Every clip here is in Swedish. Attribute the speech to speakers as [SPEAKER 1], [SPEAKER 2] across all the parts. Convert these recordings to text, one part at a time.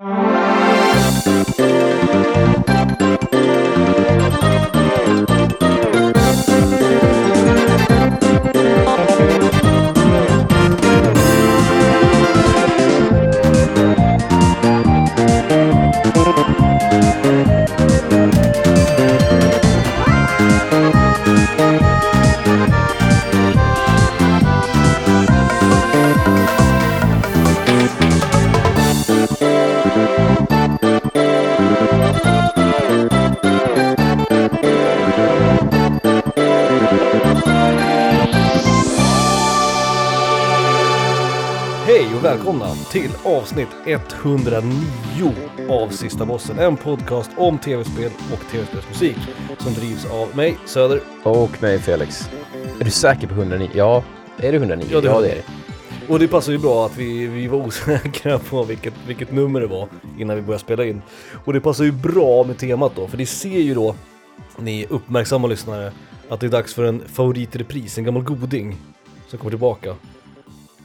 [SPEAKER 1] Mm-hmm. 109 av Sista Bossen. En podcast om tv-spel och tv-spelsmusik som drivs av mig, Söder.
[SPEAKER 2] Och mig Felix. Är du säker på 109? Ja, är det 109?
[SPEAKER 1] Ja, det är
[SPEAKER 2] det är det.
[SPEAKER 1] Och det passar ju bra att vi, vi var osäkra på vilket, vilket nummer det var innan vi började spela in. Och det passar ju bra med temat då, för det ser ju då, ni uppmärksamma lyssnare, att det är dags för en favoritrepris, en gammal goding som kommer tillbaka.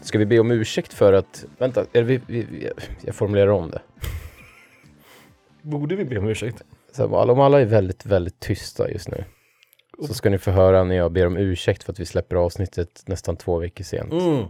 [SPEAKER 2] Ska vi be om ursäkt för att... Vänta, är vi, vi, jag formulerar om det.
[SPEAKER 1] Borde vi be om ursäkt?
[SPEAKER 2] Så här, om alla är väldigt, väldigt tysta just nu så ska ni få höra när jag ber om ursäkt för att vi släpper avsnittet nästan två veckor sent.
[SPEAKER 1] Mm.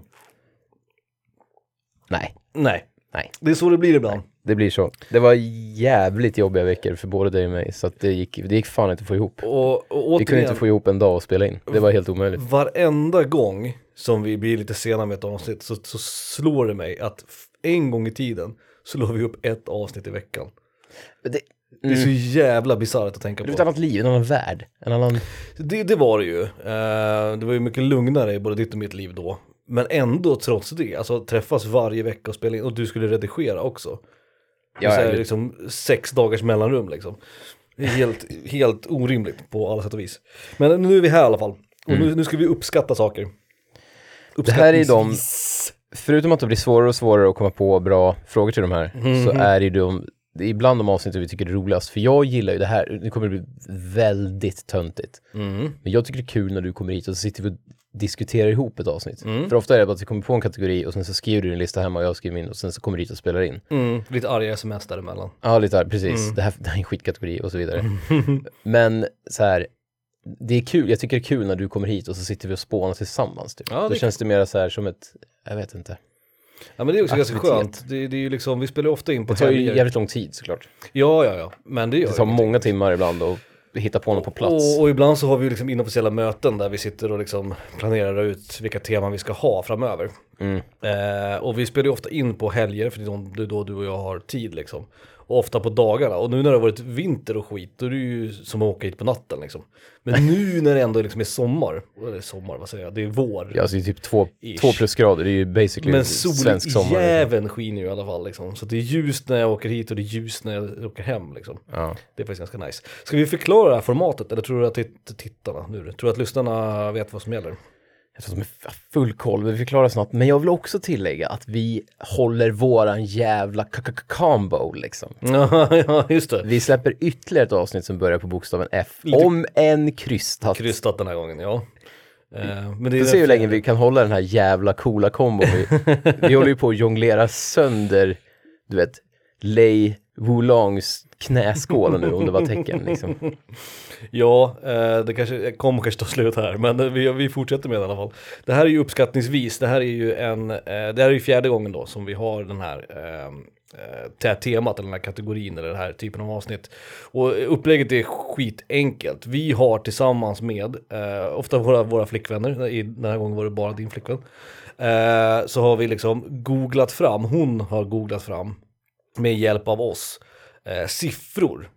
[SPEAKER 2] Nej,
[SPEAKER 1] Nej,
[SPEAKER 2] nej,
[SPEAKER 1] det är så det blir ibland.
[SPEAKER 2] Det blir så. Det var jävligt jobbiga veckor för både dig och mig så att det gick, det gick fan inte att få ihop.
[SPEAKER 1] Och, och
[SPEAKER 2] Vi kunde
[SPEAKER 1] återigen,
[SPEAKER 2] inte få ihop en dag att spela in. Det var helt omöjligt.
[SPEAKER 1] varenda gång som vi blir lite sena med ett avsnitt så, så slår det mig att en gång i tiden så la vi upp ett avsnitt i veckan.
[SPEAKER 2] Det,
[SPEAKER 1] Det är så jävla bisarrt att tänka
[SPEAKER 2] det är ett
[SPEAKER 1] på.
[SPEAKER 2] annat liv, en annan värld. En annan...
[SPEAKER 1] Det, det var det ju. Eh, det var ju mycket lugnare i både ditt och mitt liv då. Men ändå trots det, alltså träffas varje vecka och spela in och du skulle redigera också.
[SPEAKER 2] Ja,
[SPEAKER 1] så här, liksom sex dagars mellanrum liksom. Helt, helt orimligt på alla sätt och vis. Men nu är vi här i alla fall. Och nu, nu ska vi uppskatta saker.
[SPEAKER 2] Mm. Det här är de-. Förutom att det blir svårare och svårare att komma på bra frågor till de här,
[SPEAKER 1] Mhm.
[SPEAKER 2] så är det ju de, det är ibland de avsnitt vi tycker är roligast. För jag gillar ju det här, det kommer bli väldigt töntigt.
[SPEAKER 1] Mm.
[SPEAKER 2] Men jag tycker det är kul när du kommer hit och så sitter vi och diskuterar ihop ett avsnitt.
[SPEAKER 1] Mm.
[SPEAKER 2] För ofta är det bara att vi kommer på en kategori och sen så skriver du din lista hemma och jag skriver min och sen så kommer du hit och spelar in.
[SPEAKER 1] Mm, lite arga sms däremellan.
[SPEAKER 2] Ja, lite där, precis.
[SPEAKER 1] Mm.
[SPEAKER 2] Det, här, det här är en skitkategori och så vidare. Men så här, det är kul, jag tycker det är kul när du kommer hit och så sitter vi och spånar tillsammans. Typ.
[SPEAKER 1] Ja, det
[SPEAKER 2] Då känns det mer så här som ett, jag vet inte.
[SPEAKER 1] Ja men det är också ganska
[SPEAKER 2] Aktivitet.
[SPEAKER 1] skönt. Det, det är ju liksom, vi spelar ofta in på
[SPEAKER 2] Det tar ju jävligt lång tid såklart.
[SPEAKER 1] Ja, ja, ja. Men det gör
[SPEAKER 2] Det tar många timmar ibland att hitta på något på plats.
[SPEAKER 1] Och, och ibland så har vi liksom inofficiella möten där vi sitter och liksom planerar ut vilka teman vi ska ha framöver.
[SPEAKER 2] Mm.
[SPEAKER 1] Eh, och vi spelar ju ofta in på helger för det är då du och jag har tid liksom. Och ofta på dagarna. Och nu när det har varit vinter och skit, då är det ju som att åka hit på natten liksom. Men nu när det ändå liksom är sommar, eller sommar, vad säger jag, det är vår.
[SPEAKER 2] Ja, alltså det är typ två,
[SPEAKER 1] Ish.
[SPEAKER 2] två plusgrader, det är ju basically
[SPEAKER 1] Men
[SPEAKER 2] svensk sommar.
[SPEAKER 1] soljäveln skiner ju i alla fall liksom. Så det är ljust när jag åker hit och det är ljust när jag åker hem liksom.
[SPEAKER 2] Ja.
[SPEAKER 1] Det är faktiskt ganska nice. Ska vi förklara det här formatet eller tror du att titt- tittarna, nu, tror du att lyssnarna vet vad som gäller?
[SPEAKER 2] Jag tror att de har full koll, vi förklarar snart. Men jag vill också tillägga att vi håller våran jävla combo liksom.
[SPEAKER 1] Ja, just det.
[SPEAKER 2] Vi släpper ytterligare ett avsnitt som börjar på bokstaven F.
[SPEAKER 1] Lite-
[SPEAKER 2] Om en krystat.
[SPEAKER 1] Krystat den här gången, ja. Eh, men det är
[SPEAKER 2] se hur länge vi kan hålla den här jävla coola kombon. Vi, vi håller ju på att jonglera sönder, du vet, Lei Wulongs knäskål nu om det var tecken liksom.
[SPEAKER 1] Ja, eh, det kanske kommer kanske ta slut här, men vi, vi fortsätter med det i alla fall. Det här är ju uppskattningsvis, det här är ju en, eh, det här är ju fjärde gången då som vi har den här ehm, eh, det här temat eller den här kategorin eller den här typen av avsnitt. Och upplägget är skitenkelt. Vi har tillsammans med, eh, ofta våra, våra flickvänner, i, den här gången var det bara din flickvän, eh, så har vi liksom googlat fram, hon har googlat fram med hjälp av oss, eh, siffror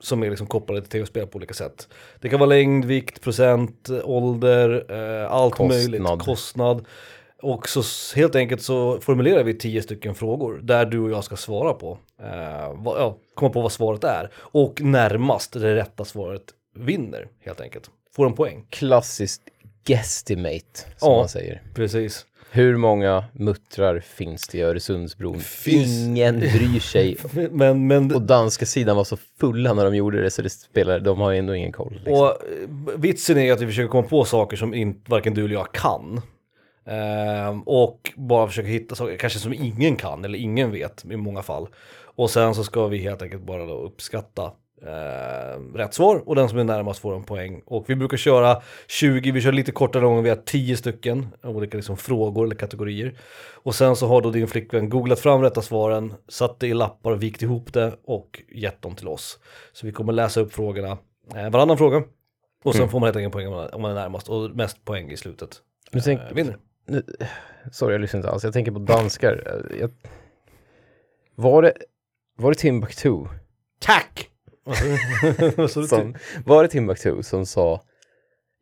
[SPEAKER 1] som är liksom kopplade till tv-spel på olika sätt. Det kan vara längd, vikt, procent, ålder, eh, allt
[SPEAKER 2] Kostnad.
[SPEAKER 1] möjligt, kostnad. Och så helt enkelt så formulerar vi tio stycken frågor där du och jag ska svara på. Eh, vad, ja, komma på vad svaret är. Och närmast det rätta svaret vinner helt enkelt. Får en poäng.
[SPEAKER 2] Klassiskt guesstimate, som
[SPEAKER 1] Ja.
[SPEAKER 2] man säger.
[SPEAKER 1] Precis.
[SPEAKER 2] Hur många muttrar finns det i Öresundsbron?
[SPEAKER 1] Finns-
[SPEAKER 2] Ingen bryr sig.
[SPEAKER 1] Men, men
[SPEAKER 2] Och danska sidan var så fulla när de gjorde det så det spelar, de har ändå ingen koll. Liksom.
[SPEAKER 1] Och eh, vitsen är att vi försöker komma på saker som in, varken du eller jag kan. Ehm, och bara försöka hitta saker, kanske som ingen kan eller ingen vet i många fall. Och sen så ska vi helt enkelt bara uppskatta eh, rätt svar och den som är närmast får en poäng. Och vi brukar köra 20, vi kör lite kortare gånger, vi har 10 stycken olika liksom frågor eller kategorier. Och sen så har då din flickvän googlat fram rätta svaren, satt det i lappar, vikt ihop det och gett dem till oss. Så vi kommer läsa upp frågorna, eh, varannan fråga. Och sen får man helt enkelt poäng om man- om man är närmast och mest poäng i slutet.
[SPEAKER 2] Nu tänk,
[SPEAKER 1] Eh, vinner.
[SPEAKER 2] nu, sorry, jag lyssnar inte alls. Jag tänker på danskar. Jag, var, det, var det Timbuktu?
[SPEAKER 1] Tack!
[SPEAKER 2] Som, var det Timbuktu som sa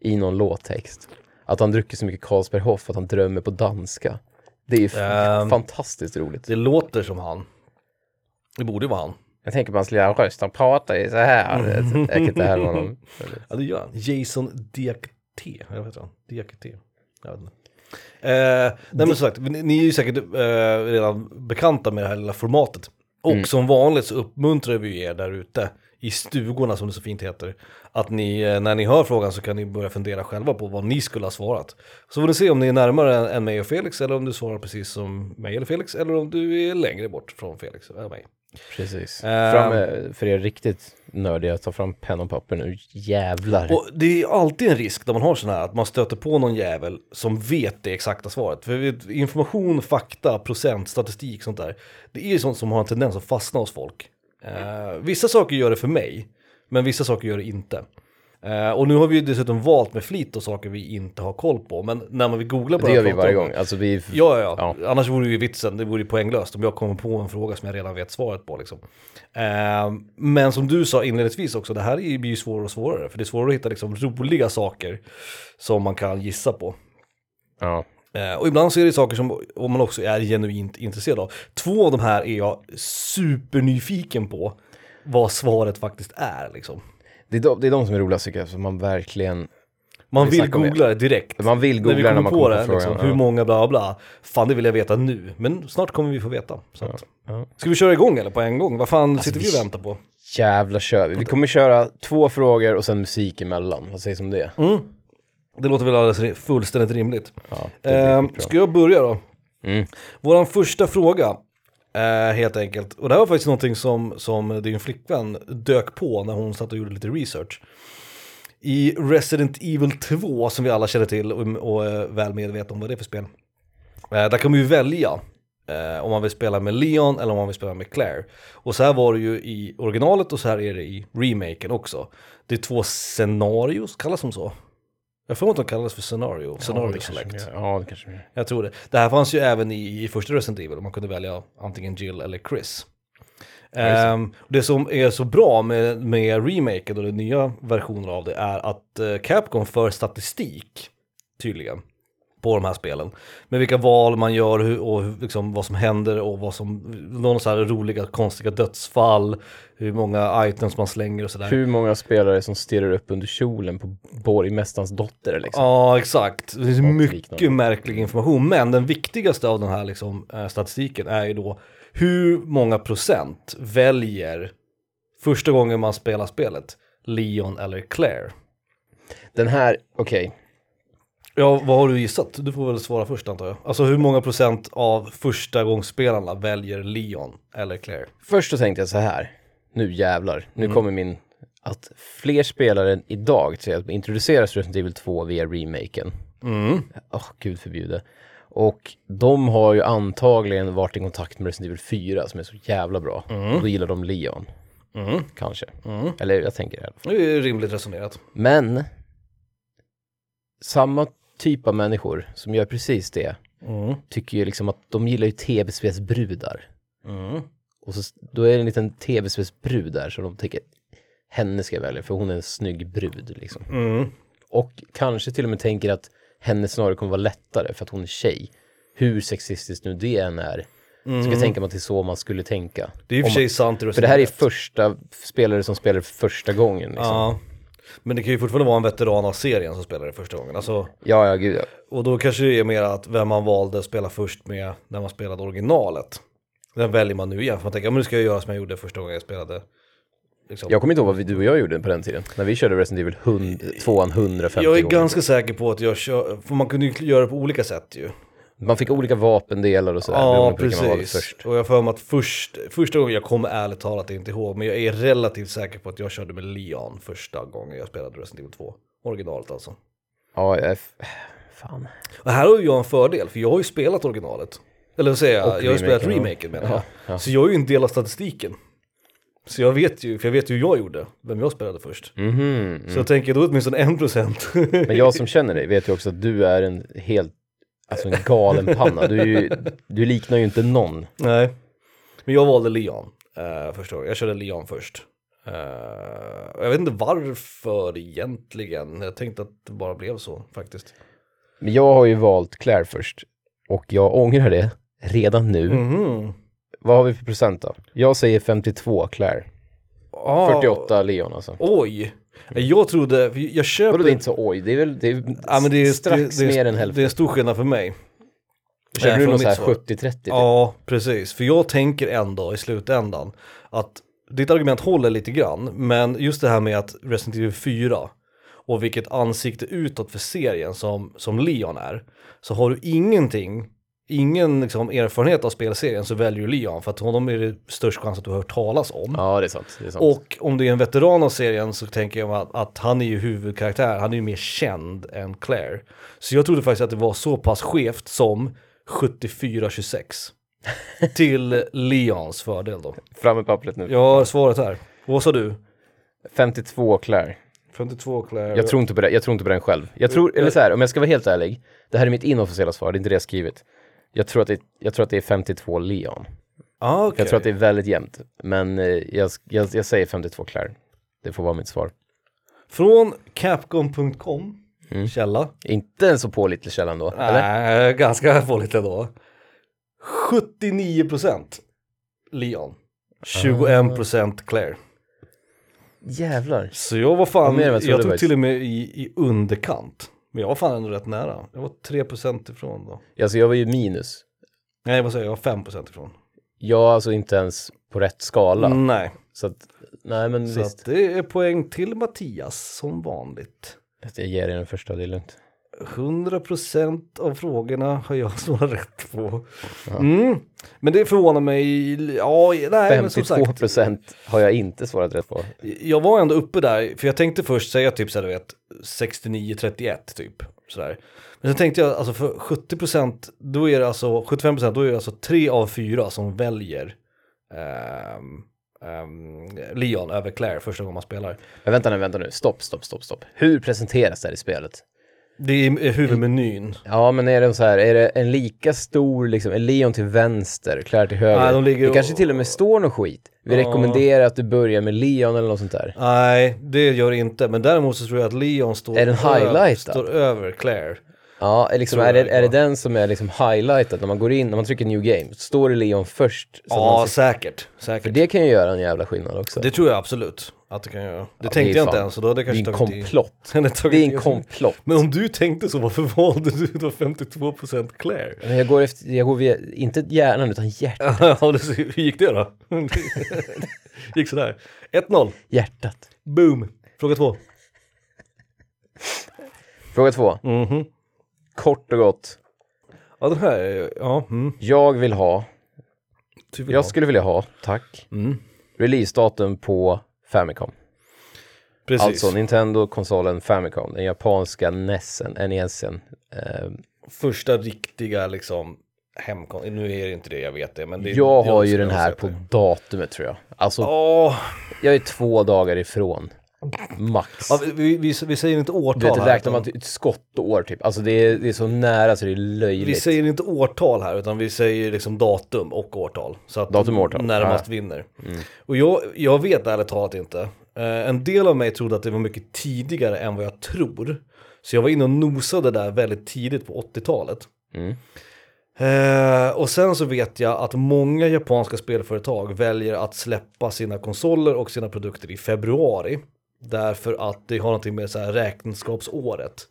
[SPEAKER 2] i någon låttext att han druckit så mycket Carlsberg Hoff att han drömmer på danska? Det är ju
[SPEAKER 1] Ehm.
[SPEAKER 2] fantastiskt roligt.
[SPEAKER 1] Det låter som han. Det borde vara han.
[SPEAKER 2] Jag tänker på hans lilla röst, han pratar ju så här. Jag kan inte härma honom.
[SPEAKER 1] Ja det gör han. Jason Diakité. Eller vad heter han? Diakité. Jag vet inte. Eh, nej men som sagt, ni, ni är ju säkert eh, redan bekanta med det här lilla formatet. Och som vanligt så uppmuntrar vi er där ute i stugorna som det så fint heter. Att ni, eh, när ni hör frågan så kan ni börja fundera själva på vad ni skulle ha svarat. Så får ni se om ni är närmare än, mig och Felix eller om du svarar precis som mig eller Felix eller om du är längre bort från Felix eller mig.
[SPEAKER 2] Precis.
[SPEAKER 1] Ehm.
[SPEAKER 2] Fram för er riktigt nördiga, ta fram penna och papper nu. Jävlar.
[SPEAKER 1] Och det är alltid en risk när man har sån här att man stöter på någon jävel som vet det exakta svaret. För information, fakta, procent, statistik, sånt där. Det är ju sånt som har en tendens att fastna hos folk. Eh, vissa saker gör det för mig, men vissa saker gör det inte. Eh, och nu har vi ju dessutom valt med flit och saker vi inte har koll på. Men när man vill googla på
[SPEAKER 2] det
[SPEAKER 1] här
[SPEAKER 2] gör vi varje
[SPEAKER 1] om
[SPEAKER 2] gång. Alltså vi...
[SPEAKER 1] Ja, ja, ja.
[SPEAKER 2] Ja.
[SPEAKER 1] Annars vore ju vitsen, det vore ju poänglöst om jag kommer på en fråga som jag redan vet svaret på. Liksom. Eh, men som du sa inledningsvis också, det här blir ju svårare och svårare. För det är svårare att hitta liksom, roliga saker som man kan gissa på.
[SPEAKER 2] Ja.
[SPEAKER 1] Eh, och ibland så är det saker som om man också är genuint intresserad av. Två av de här är jag supernyfiken på vad svaret faktiskt är. Liksom.
[SPEAKER 2] Det, är de, det är de som är roligast tycker jag, så man verkligen...
[SPEAKER 1] Man
[SPEAKER 2] Vi
[SPEAKER 1] vill
[SPEAKER 2] det.
[SPEAKER 1] googla det direkt.
[SPEAKER 2] Man vill
[SPEAKER 1] när
[SPEAKER 2] googla
[SPEAKER 1] vi
[SPEAKER 2] när man
[SPEAKER 1] på
[SPEAKER 2] kommer
[SPEAKER 1] det,
[SPEAKER 2] på
[SPEAKER 1] liksom,
[SPEAKER 2] frågan.
[SPEAKER 1] hur
[SPEAKER 2] ja.
[SPEAKER 1] många bla bla. Fan det vill jag veta nu, men snart kommer vi få veta. Så att.
[SPEAKER 2] Ja.
[SPEAKER 1] Ska vi köra igång eller på en gång? Vad fan
[SPEAKER 2] Alltså,
[SPEAKER 1] sitter vi och väntar på?
[SPEAKER 2] Jävla kör vi. Vi kommer köra två frågor och sen musik emellan. Vad sägs om det?
[SPEAKER 1] Mm. Det låter väl alldeles fullständigt rimligt.
[SPEAKER 2] Ja, skitbra.
[SPEAKER 1] ska jag börja då?
[SPEAKER 2] Mm.
[SPEAKER 1] Våran första fråga, eh, helt enkelt, och det här var faktiskt någonting som, som din flickvän dök på när hon satt och gjorde lite research. I Resident Evil 2, som vi alla känner till och, och är väl medvetna om vad det är för spel. Eh, där kan man ju välja eh, om man vill spela med Leon eller om man vill spela med Claire. Och så här var det ju i originalet och så här är det i remaken också. Det är två scenarios, kallas de så? Jag får att de kallas för scenario, scenario
[SPEAKER 2] ja,
[SPEAKER 1] select.
[SPEAKER 2] Ja, det kanske gör.
[SPEAKER 1] Jag tror det. Det här fanns ju även i, i första Resident Evil, man kunde välja antingen Jill eller Chris. Ehm, det som är så bra med, med remaken och den nya versionen av det är att eh, Capcom för statistik, tydligen, på de här spelen. Med vilka val man gör och liksom, vad som händer och vad som, någon så här roliga konstiga dödsfall, hur många items man slänger och sådär.
[SPEAKER 2] Hur många spelare som stirrar upp under kjolen på borgmästarens dotter liksom?
[SPEAKER 1] Ja, exakt. Det finns mycket märklig information, men den viktigaste av den här liksom, eh, statistiken är ju då hur många procent väljer första gången man spelar spelet Leon eller Claire?
[SPEAKER 2] Den här, okej.
[SPEAKER 1] Ja, vad har du gissat? Du får väl svara först antar jag. Alltså hur många procent av första gångsspelarna väljer Leon eller Claire?
[SPEAKER 2] Först så tänkte jag så här. Nu jävlar. Nu
[SPEAKER 1] Mm.
[SPEAKER 2] kommer min... Att fler spelare idag introduceras Resident Evil 2 via remaken.
[SPEAKER 1] Mm.
[SPEAKER 2] Åh, gud förbjude. Och de har ju antagligen varit i kontakt med Resident Evil 4 som är så jävla bra. Och då gillar de Leon.
[SPEAKER 1] Mm.
[SPEAKER 2] Kanske.
[SPEAKER 1] Mm.
[SPEAKER 2] Eller jag tänker det. i alla fall.
[SPEAKER 1] Det är rimligt resonerat.
[SPEAKER 2] Men samma typ av människor som gör precis det
[SPEAKER 1] Mm.
[SPEAKER 2] tycker ju liksom att de gillar ju tv-spelsbrudar.
[SPEAKER 1] Mm.
[SPEAKER 2] Och så, då är det en liten tv-spelsbrud där som de tänker henne ska jag välja för hon är en snygg brud liksom.
[SPEAKER 1] Mm.
[SPEAKER 2] Och kanske till och med tänker att henne snarare kommer vara lättare för att hon är tjej. Hur sexistiskt nu det än är. Så ska jag tänka mig att det är så man skulle tänka.
[SPEAKER 1] Det är i och för sig sant
[SPEAKER 2] För det här är första spelare som spelar för första gången. Liksom. Ja.
[SPEAKER 1] Men det kan ju fortfarande vara en veteran av serien som spelar det första gången. Alltså,
[SPEAKER 2] ja, ja, gud ja.
[SPEAKER 1] Och då kanske det är mer att vem man valde att spela först med när man spelade originalet. Den väljer man nu igen, för man tänker, ja, men nu ska jag göra som jag gjorde första gången jag spelade Liksom.
[SPEAKER 2] Jag kommer inte ihåg vad vi, du och jag gjorde på den tiden. När vi körde Resident Evil 100, 2 150
[SPEAKER 1] Jag är
[SPEAKER 2] gånger.
[SPEAKER 1] ganska säker på att jag kör, för man kunde ju göra det på olika sätt ju.
[SPEAKER 2] Man fick olika vapendelar och sådär.
[SPEAKER 1] Ja, precis.
[SPEAKER 2] Först.
[SPEAKER 1] Och jag för mig att först, första gången, jag kommer ärligt talat inte ihåg, men jag är relativt säker på att jag körde med Leon första gången jag spelade Resident Evil 2. Originalet alltså.
[SPEAKER 2] Ja, jag, fan.
[SPEAKER 1] Och här har ju jag en fördel, för jag har ju spelat originalet. Eller vad säger jag,
[SPEAKER 2] Och
[SPEAKER 1] jag har ju spelat
[SPEAKER 2] remaken,
[SPEAKER 1] menar jag.
[SPEAKER 2] Ja, ja.
[SPEAKER 1] Så jag är ju en del av statistiken. Så jag vet ju, för jag vet ju hur jag gjorde, vem jag spelade först.
[SPEAKER 2] Mhm,
[SPEAKER 1] Så jag tänker då åtminstone en procent.
[SPEAKER 2] Men jag som känner dig vet ju också att du är en helt, alltså en galen panna. Du, du liknar ju inte någon.
[SPEAKER 1] Nej. Men jag valde Leon uh, första gången. Jag körde Leon först. Och jag vet inte varför egentligen. Jag tänkte att det bara blev så faktiskt.
[SPEAKER 2] Men jag har ju valt Claire först. Och jag ångrar det redan nu.
[SPEAKER 1] Mhm.
[SPEAKER 2] Vad har vi för procent då? Jag säger 52 Claire.
[SPEAKER 1] Ah,
[SPEAKER 2] 48 Leon alltså.
[SPEAKER 1] Oj. Jag trodde, jag köper...
[SPEAKER 2] Vadå det är inte så oj, det är väl det är
[SPEAKER 1] Ja, men det är,
[SPEAKER 2] strax
[SPEAKER 1] det, det,
[SPEAKER 2] mer än
[SPEAKER 1] Det är
[SPEAKER 2] hälften.
[SPEAKER 1] stor skillnad för mig.
[SPEAKER 2] Körde
[SPEAKER 1] eh,
[SPEAKER 2] du någon så här
[SPEAKER 1] mitt svar.
[SPEAKER 2] 70-30? typ?
[SPEAKER 1] Ja, precis. För jag tänker ändå i slutändan att ditt argument håller lite grann, men just det här med att Resident Evil 4 och vilket ansikte utåt för serien som, som Leon är, så har du ingenting, ingen liksom, erfarenhet av spelserien så väljer du Leon för att honom är det störst chans att du har hört talas om.
[SPEAKER 2] Ja, det är sant. Det är sant.
[SPEAKER 1] Och om det är en veteran av serien så tänker jag att, att han är ju huvudkaraktär, han är ju mer känd än Claire. Så jag trodde faktiskt att det var så pass skevt som 74-26. till Leons fördel då.
[SPEAKER 2] Fram med pappret nu.
[SPEAKER 1] Har svaret här. Vad sa du?
[SPEAKER 2] 52 Claire.
[SPEAKER 1] 52 Claire.
[SPEAKER 2] Jag tror inte på det, jag tror inte på den själv. Jag tror, eller så här, om jag ska vara helt ärlig, det här är mitt inofficiella svar, det är inte det jag skrivit. Jag tror att det, jag tror att det är 52 Leon.
[SPEAKER 1] ah, okej.
[SPEAKER 2] Jag tror att det är väldigt jämnt, men eh, jag, jag, jag säger 52 Claire. Det får vara mitt svar.
[SPEAKER 1] Från Capcom.com,
[SPEAKER 2] Mm.
[SPEAKER 1] källa.
[SPEAKER 2] Inte en så pålitlig källa ändå, eller?
[SPEAKER 1] Nej, ganska pålitligt ändå. 79% Leon. 21% Claire.
[SPEAKER 2] Jävlar.
[SPEAKER 1] Så jag var fan, jag,
[SPEAKER 2] jag
[SPEAKER 1] tog till och med i, i underkant. Men jag var fan ändå rätt nära. Jag var 3% ifrån då.
[SPEAKER 2] Alltså jag var ju minus.
[SPEAKER 1] Nej, vad säger jag? Jag var 5% ifrån.
[SPEAKER 2] Jag alltså inte ens på rätt skala.
[SPEAKER 1] Nej,
[SPEAKER 2] Så att, nej men
[SPEAKER 1] så
[SPEAKER 2] visst.
[SPEAKER 1] att det är poäng till Mattias som vanligt.
[SPEAKER 2] Jag ger er den första, det är lugnt.
[SPEAKER 1] 100% av frågorna har jag svarat rätt på. Mm. Men det förvånar mig, ja, nej men som
[SPEAKER 2] 52
[SPEAKER 1] sagt.
[SPEAKER 2] procent har jag inte svarat rätt på.
[SPEAKER 1] Jag var ändå uppe där, för jag tänkte först säga typ såhär du vet 69-31 typ. Sådär. Men sen tänkte jag alltså för 70% då är det alltså 75% då är det alltså tre av fyra som väljer ehm, ehm, Leon över Claire första gången man spelar.
[SPEAKER 2] Men vänta nu, vänta nu. Stopp, stopp, stopp, stopp. Hur presenteras det här i spelet?
[SPEAKER 1] Det är huvudmenyn.
[SPEAKER 2] Ja, men är det så här, är det en lika stor, liksom, är Leon till vänster, Claire till höger?
[SPEAKER 1] Nej, de ligger
[SPEAKER 2] det
[SPEAKER 1] och-
[SPEAKER 2] kanske till och med står något skit. Vi
[SPEAKER 1] Ja.
[SPEAKER 2] rekommenderar att du börjar med Leon eller något sånt där.
[SPEAKER 1] Nej, det gör det inte. Men däremot så tror jag att Leon står,
[SPEAKER 2] Är den highlightad?
[SPEAKER 1] står över Claire.
[SPEAKER 2] Ja, är liksom, är, det, är det
[SPEAKER 1] det
[SPEAKER 2] den som är liksom highlightad när man går in, när man trycker new game? Står det Leon först? Så
[SPEAKER 1] Ja,
[SPEAKER 2] ser,
[SPEAKER 1] säkert.
[SPEAKER 2] för
[SPEAKER 1] säkert.
[SPEAKER 2] det kan ju göra en jävla skillnad också.
[SPEAKER 1] Det tror jag absolut att det kan göra. Det
[SPEAKER 2] det är
[SPEAKER 1] tänkte jag inte ens, så då hade jag
[SPEAKER 2] det är
[SPEAKER 1] kanske
[SPEAKER 2] en komplott. Det är en komplott.
[SPEAKER 1] Men om du tänkte så, varför valde du då 52% Claire?
[SPEAKER 2] Men jag går efter, jag går via, inte hjärnan utan hjärt,
[SPEAKER 1] Ja, det ser- hur gick det då? gick sådär. 1-0.
[SPEAKER 2] hjärtat.
[SPEAKER 1] Boom. Fråga två.
[SPEAKER 2] Fråga två.
[SPEAKER 1] Mhm.
[SPEAKER 2] Kort och gott.
[SPEAKER 1] Ja, den här, är- ja. Mm.
[SPEAKER 2] Jag vill ha,
[SPEAKER 1] Du vill
[SPEAKER 2] jag
[SPEAKER 1] ha.
[SPEAKER 2] skulle vilja ha, tack,
[SPEAKER 1] Mm.
[SPEAKER 2] releasedatum på Famicom.
[SPEAKER 1] Precis.
[SPEAKER 2] Alltså Nintendo-konsolen Famicom, den japanska NESen, NESen. Eh,
[SPEAKER 1] Första riktiga liksom hemkon... Nu är det inte det, jag vet det. Men det
[SPEAKER 2] jag har ju den här på datumet tror jag. Alltså,
[SPEAKER 1] Åh!
[SPEAKER 2] jag är två dagar ifrån. Max.
[SPEAKER 1] Ja, vi, vi, vi säger inte årtal
[SPEAKER 2] Du vet,
[SPEAKER 1] här.
[SPEAKER 2] räknar man
[SPEAKER 1] utan-
[SPEAKER 2] ett skottår typ. Alltså det är, det är så nära så det är
[SPEAKER 1] Vi
[SPEAKER 2] löjligt.
[SPEAKER 1] säger inte årtal här, utan vi säger liksom datum och årtal. Så att
[SPEAKER 2] Datum och årtal.
[SPEAKER 1] närmast
[SPEAKER 2] Ja.
[SPEAKER 1] vinner. Och jag, jag vet ärligt talat inte. Eh, en del av mig trodde att det var mycket tidigare än vad jag tror. Så jag var inne och nosade där väldigt tidigt på 80-talet.
[SPEAKER 2] Mm.
[SPEAKER 1] Eh, och sen så vet jag att många japanska spelföretag väljer att släppa sina konsoler och sina produkter i februari. Därför att det har någonting med så här räkenskapsåret.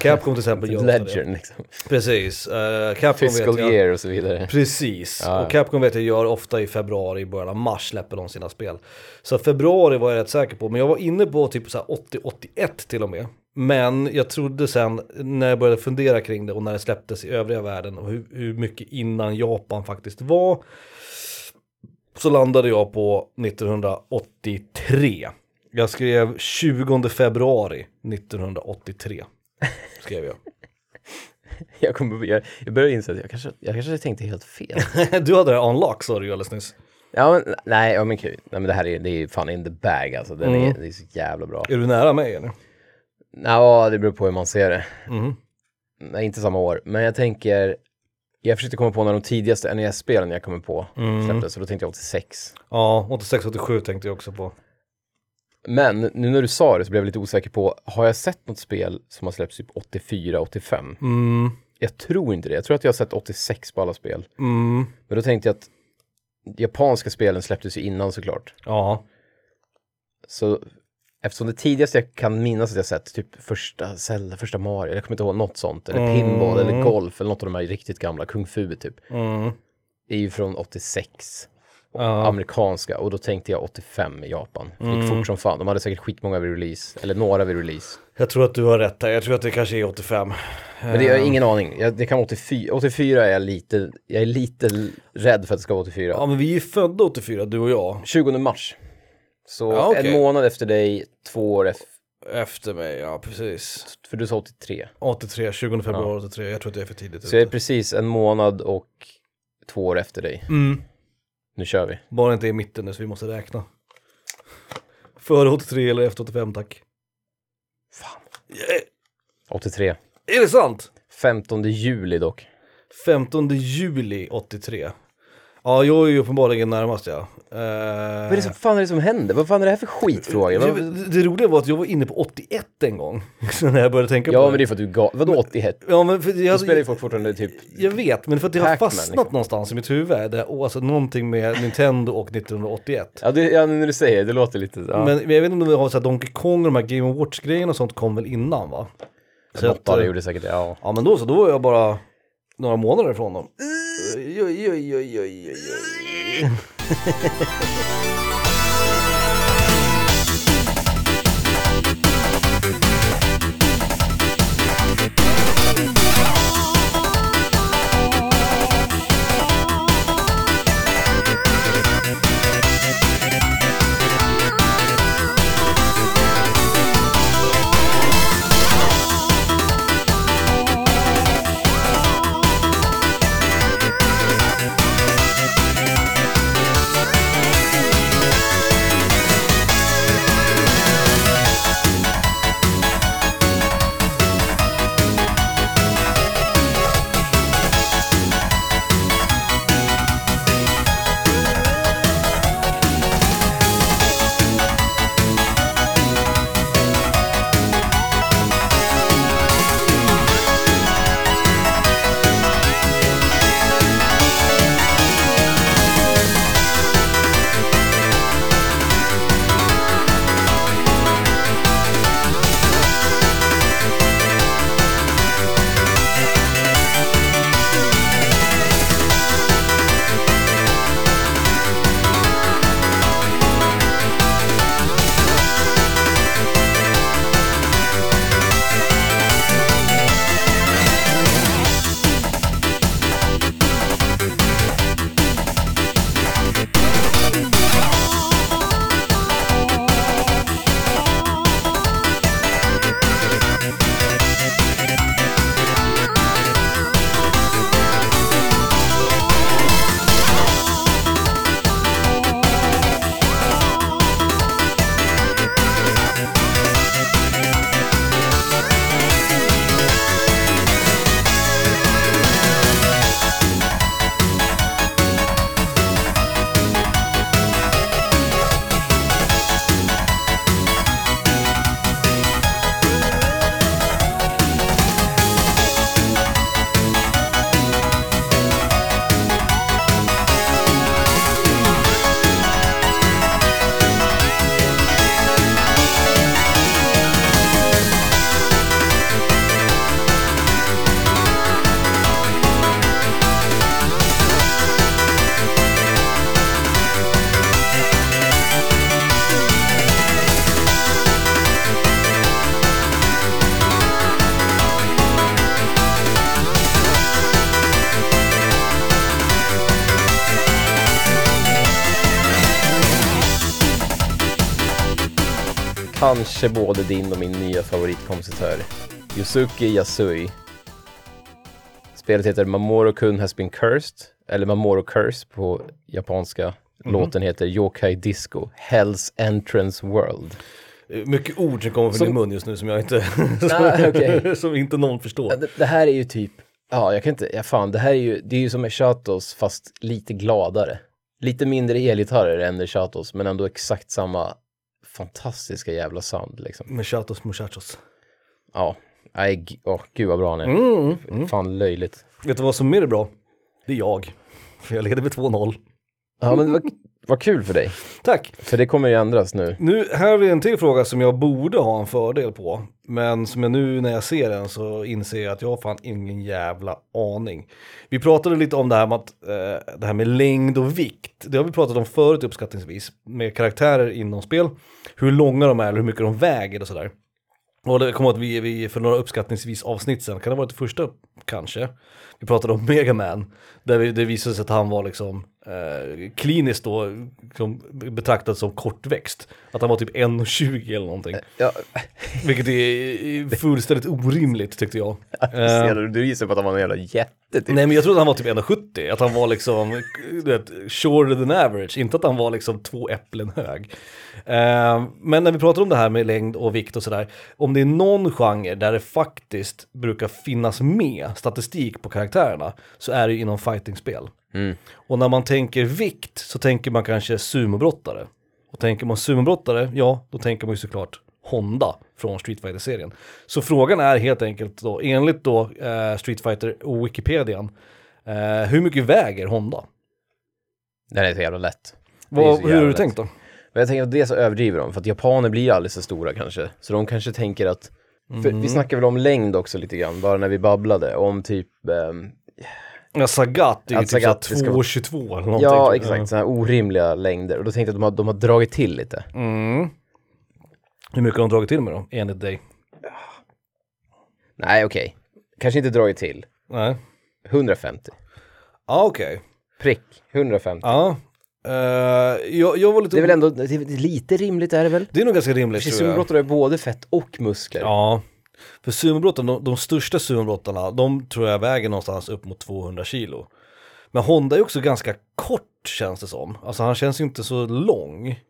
[SPEAKER 1] Capcom till exempel gör ofta det.
[SPEAKER 2] Liksom.
[SPEAKER 1] Precis. Uh, Capcom
[SPEAKER 2] Fiscal
[SPEAKER 1] vet jag,
[SPEAKER 2] year och så vidare.
[SPEAKER 1] Precis,
[SPEAKER 2] Ja.
[SPEAKER 1] och Capcom vet jag gör ofta i februari, i början av mars släpper de sina spel. Så februari var jag rätt säker på, men jag var inne på typ så här 80-81 till och med. Men jag trodde sen, när jag började fundera kring det och när det släpptes i övriga världen och hur, hur mycket innan Japan faktiskt var, så landade jag på 1983. Jag skrev 20 februari 1983. Skrev jag.
[SPEAKER 2] Jag, kommer, jag, jag börjar inse att jag kanske, jag kanske tänkte helt fel.
[SPEAKER 1] Du hade det unlock sa du ju alldeles nyss.
[SPEAKER 2] ja, men, nej, ja, men kul. Nej, men det här är, det är fan in the bag alltså. Den
[SPEAKER 1] Mm.
[SPEAKER 2] är, det är så jävla bra.
[SPEAKER 1] Är du nära mig eller?
[SPEAKER 2] Ja, det beror på hur man ser det.
[SPEAKER 1] Mhm.
[SPEAKER 2] Nej, inte samma år. Men jag tänker, jag försökte komma på när de tidigaste NES-spelen jag kommer på
[SPEAKER 1] Mm.
[SPEAKER 2] släpptes, så då tänkte jag 86.
[SPEAKER 1] Ja, 86-87 tänkte jag också på.
[SPEAKER 2] Men nu när du sa det så blev jag lite osäker på, har jag sett något spel som har släppts typ 84-85?
[SPEAKER 1] Mm,
[SPEAKER 2] Jag tror inte det. Jag tror att jag har sett 86 på alla spel.
[SPEAKER 1] mm,
[SPEAKER 2] Men då tänkte jag att japanska spelen släpptes ju innan såklart.
[SPEAKER 1] ja.
[SPEAKER 2] Så eftersom det tidigaste jag kan minnas att jag sett, typ första Zelda, första Mario, jag kommer inte ihåg något sånt, eller pinball eller golf eller något av de här riktigt gamla, Kung Fu typ,
[SPEAKER 1] Mm,
[SPEAKER 2] är ju från 86.
[SPEAKER 1] Ja.
[SPEAKER 2] Amerikanska, och då tänkte jag 85 i Japan. Det gick fort som fan, de hade säkert skitmånga vid release, eller några vid release.
[SPEAKER 1] Jag tror att du har rätt där, jag tror att det kanske är 85.
[SPEAKER 2] Men det, jag har ingen aning, jag, det kan vara 84, 84 är jag lite, jag är lite rädd för att det ska vara 84.
[SPEAKER 1] Ja men vi är ju födda 84, du och jag.
[SPEAKER 2] 20 mars. Så
[SPEAKER 1] Ja, okej.
[SPEAKER 2] en månad efter dig, två år efter,
[SPEAKER 1] Efter mig, ja precis.
[SPEAKER 2] för du sa 83.
[SPEAKER 1] 83, 20 februari 83, jag tror att det är för tidigt.
[SPEAKER 2] Så jag är precis en månad och två år efter dig.
[SPEAKER 1] Mm,
[SPEAKER 2] Nu kör vi.
[SPEAKER 1] bara inte i mitten nu så vi måste räkna. Före 83 eller efter 85 tack.
[SPEAKER 2] Fan.
[SPEAKER 1] Yeah.
[SPEAKER 2] 83.
[SPEAKER 1] Är det sant?
[SPEAKER 2] 15 juli dock.
[SPEAKER 1] 15 juli 83. Ja, jag är ju uppenbarligen närmast ja. Eh,
[SPEAKER 2] Vad är det som fan är det som händer? Vad fan är det här för skitfråga?
[SPEAKER 1] Det, det roliga var att jag var inne på 81 en gång. När jag började tänka
[SPEAKER 2] Ja
[SPEAKER 1] på
[SPEAKER 2] men det är för att du gav, vadå 81?
[SPEAKER 1] Ja men för
[SPEAKER 2] Då
[SPEAKER 1] jag,
[SPEAKER 2] spelar ju folk fortfarande typ,
[SPEAKER 1] jag vet, men för att det har fastnat
[SPEAKER 2] liksom.
[SPEAKER 1] någonstans i mitt huvud. Det, och alltså någonting med Nintendo och 1981.
[SPEAKER 2] ja, det, ja när du säger det, det låter lite, ja.
[SPEAKER 1] Men, men jag vet inte om vi har så här Donkey Kong och de här Game Watch grejerna och sånt kom väl innan va? Så
[SPEAKER 2] Något
[SPEAKER 1] att,
[SPEAKER 2] av det
[SPEAKER 1] eh,
[SPEAKER 2] gjorde säkert det, ja.
[SPEAKER 1] Ja men då så, då var jag bara några månader ifrån dem. Oj, oj, oj, oj, oj, oj, Ha ha ha ha ha!
[SPEAKER 2] Kanske både din och min nya favoritkompositör. Yusuke Yasui. Spelet heter Mamoru Kun has been cursed, eller Mamoru Curse på japanska. Låten heter Yokai Disco, Hell's Entrance World.
[SPEAKER 1] Mycket ord som kommer från
[SPEAKER 2] Som-
[SPEAKER 1] din mun just nu som jag inte,
[SPEAKER 2] Ah, okej.
[SPEAKER 1] som inte någon förstår.
[SPEAKER 2] Det, det här är ju typ, ja jag kan inte, ja fan det här är ju, det är ju som med Chatos fast lite gladare. Lite mindre elgitarrer än med Chatos men ändå exakt samma fantastiska jävla sound liksom.
[SPEAKER 1] Med chatos muchachos.
[SPEAKER 2] Ja, nej, åh gud vad bra han är.
[SPEAKER 1] Mm, mm.
[SPEAKER 2] Fan löjligt.
[SPEAKER 1] Vet du vad som mer är bra? Det är jag. För jag leder med 2-0.
[SPEAKER 2] Ja men vad, vad kul för dig.
[SPEAKER 1] Tack!
[SPEAKER 2] För det kommer ju ändras nu.
[SPEAKER 1] Nu, här har vi en till fråga som jag borde ha en fördel på. Men som jag nu när jag ser den så inser jag att jag har fan ingen jävla aning. Vi pratade lite om det här med, att, eh, det här med längd och vikt. Det har vi pratat om förut uppskattningsvis. Med karaktärer inom spel. Hur långa de är eller hur mycket de väger och sådär. Och det kommer att vi, vi för några uppskattningsvis avsnitt sen, kan det ha varit det första kanske? Vi pratade om Mega Man, där vi, det visade sig att han var liksom eh, kliniskt då liksom, betraktad som kortväxt. Att han var typ 1,20 eller någonting.
[SPEAKER 2] Ja,
[SPEAKER 1] Vilket är fullständigt orimligt tyckte jag.
[SPEAKER 2] ser du, du gissar på att han var en jävla jätte typ.
[SPEAKER 1] Nej men jag trodde han var typ 1,70, att han var liksom, du vet, shorter than average, inte att han var liksom två äpplen hög. Eh, men när vi pratar om det här med längd och vikt och sådär, om det är någon genre där det faktiskt brukar finnas med statistik på karaktärerna, så är det ju inom fightingspel.
[SPEAKER 2] Mm.
[SPEAKER 1] Och när man tänker vikt så tänker man kanske sumobrottare. Och tänker man sumobrottare, ja, då tänker man ju såklart Honda från Street fighter serien Så frågan är helt enkelt då, enligt då eh, Street Fighter och Wikipedian, eh, hur mycket väger Honda?
[SPEAKER 2] Det här är så jävla lätt.
[SPEAKER 1] Vad,
[SPEAKER 2] så
[SPEAKER 1] hur har du
[SPEAKER 2] jävla
[SPEAKER 1] tänkt då?
[SPEAKER 2] Men jag tänker att det så överdriver de, för att japaner blir aldrig så stora kanske. Så de kanske tänker att,
[SPEAKER 1] Mm.
[SPEAKER 2] vi snackar väl om längd också lite grann, bara när vi babblade, om typ ehm,
[SPEAKER 1] Ja, Sagat är ju typ
[SPEAKER 2] Sagat,
[SPEAKER 1] såhär
[SPEAKER 2] det ska vara-
[SPEAKER 1] 2,22 eller någonting.
[SPEAKER 2] Ja, exakt, sådana här orimliga längder. Och då tänkte jag att de har, de har dragit till lite.
[SPEAKER 1] Mm. Hur mycket har de dragit till med då, enligt dig?
[SPEAKER 2] Nej, okej. Kanske inte dragit till.
[SPEAKER 1] Nej.
[SPEAKER 2] 150.
[SPEAKER 1] Ja, okej.
[SPEAKER 2] Prick. 150.
[SPEAKER 1] Ja. Eh, jag, jag var lite...
[SPEAKER 2] Det är väl ändå, det är lite rimligt är det väl?
[SPEAKER 1] Det är nog ganska rimligt
[SPEAKER 2] För
[SPEAKER 1] tror jag.
[SPEAKER 2] sumobrottare är både fett och muskler.
[SPEAKER 1] Ja, för sumobrottarna, de, de största sumobrottarna, de tror jag väger någonstans upp mot 200 kilo. Men Honda är också ganska kort känns det som. Alltså han känns ju inte så lång.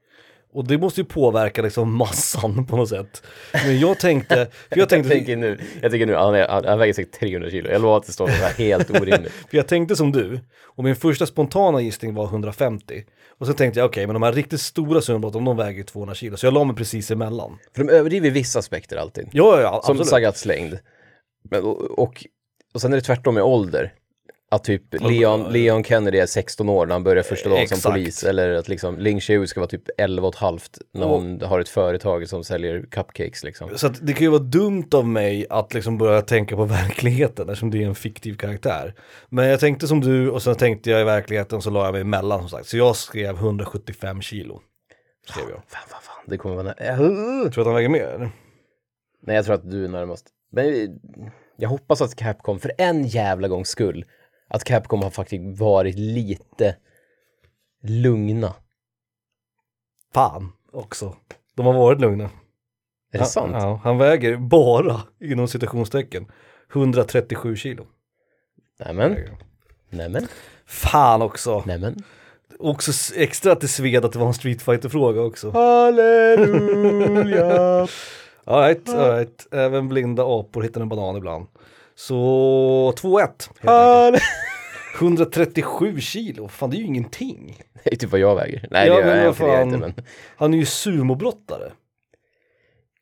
[SPEAKER 1] Och det måste ju påverka liksom massan på något sätt. Men jag tänkte, för jag
[SPEAKER 2] Jag
[SPEAKER 1] tänkte,
[SPEAKER 2] tänker nu, jag tänker nu, han, är, han, han väger säkert 300 kilo. Jag lovar att det står helt orimligt.
[SPEAKER 1] för jag tänkte som du, och min första spontana gissning var 150. Och så tänkte jag, okej, men de här riktigt stora sumobrottarna, de väger ju 200 kilo. Så jag la mig precis emellan.
[SPEAKER 2] För de överdriver vissa aspekter alltid.
[SPEAKER 1] Ja, ja, ja,
[SPEAKER 2] Som. Sagats längd. Men, och, och, och sen är det tvärtom med ålder. Att typ Leon, Leon Kennedy är 16 år när han börjar första dagen som polis. Eller att liksom Ling Xiu ska vara typ 11 och ett halvt när hon har ett företag som säljer cupcakes liksom.
[SPEAKER 1] Så att det kan ju vara dumt av mig att liksom börja tänka på verkligheten eftersom det är en fiktiv karaktär. Men jag tänkte som du och sen tänkte jag i verkligheten så la jag mig emellan som sagt. Så jag skrev 175 kilo. Skrev jag.
[SPEAKER 2] Fan, fan, fan, det kommer vara... nä-
[SPEAKER 1] Tror du att han väger mer?
[SPEAKER 2] Nej, jag tror att du är närmast. Men jag hoppas att Capcom, för en jävla gångs skull, att Capcom har faktiskt varit lite lugna.
[SPEAKER 1] Fan också. De har varit lugna.
[SPEAKER 2] Är det sant?
[SPEAKER 1] Ja, han väger bara, inom citationstecken, 137 kilo.
[SPEAKER 2] Nämen, nämen,
[SPEAKER 1] Fan också.
[SPEAKER 2] nämen.
[SPEAKER 1] Också extra att det sved att det var en Street fighter fråga också.
[SPEAKER 2] Halleluja!
[SPEAKER 1] Alright, alright. Även blinda apor hittar en banan ibland. Så 2-1. helt enkelt.
[SPEAKER 2] Halle-
[SPEAKER 1] 137 kilo, fan det är ju ingenting.
[SPEAKER 2] Det är typ vad jag väger. Nej,
[SPEAKER 1] Ja,
[SPEAKER 2] det är jag jag
[SPEAKER 1] fan.
[SPEAKER 2] inte, men...
[SPEAKER 1] Han är ju sumobrottare.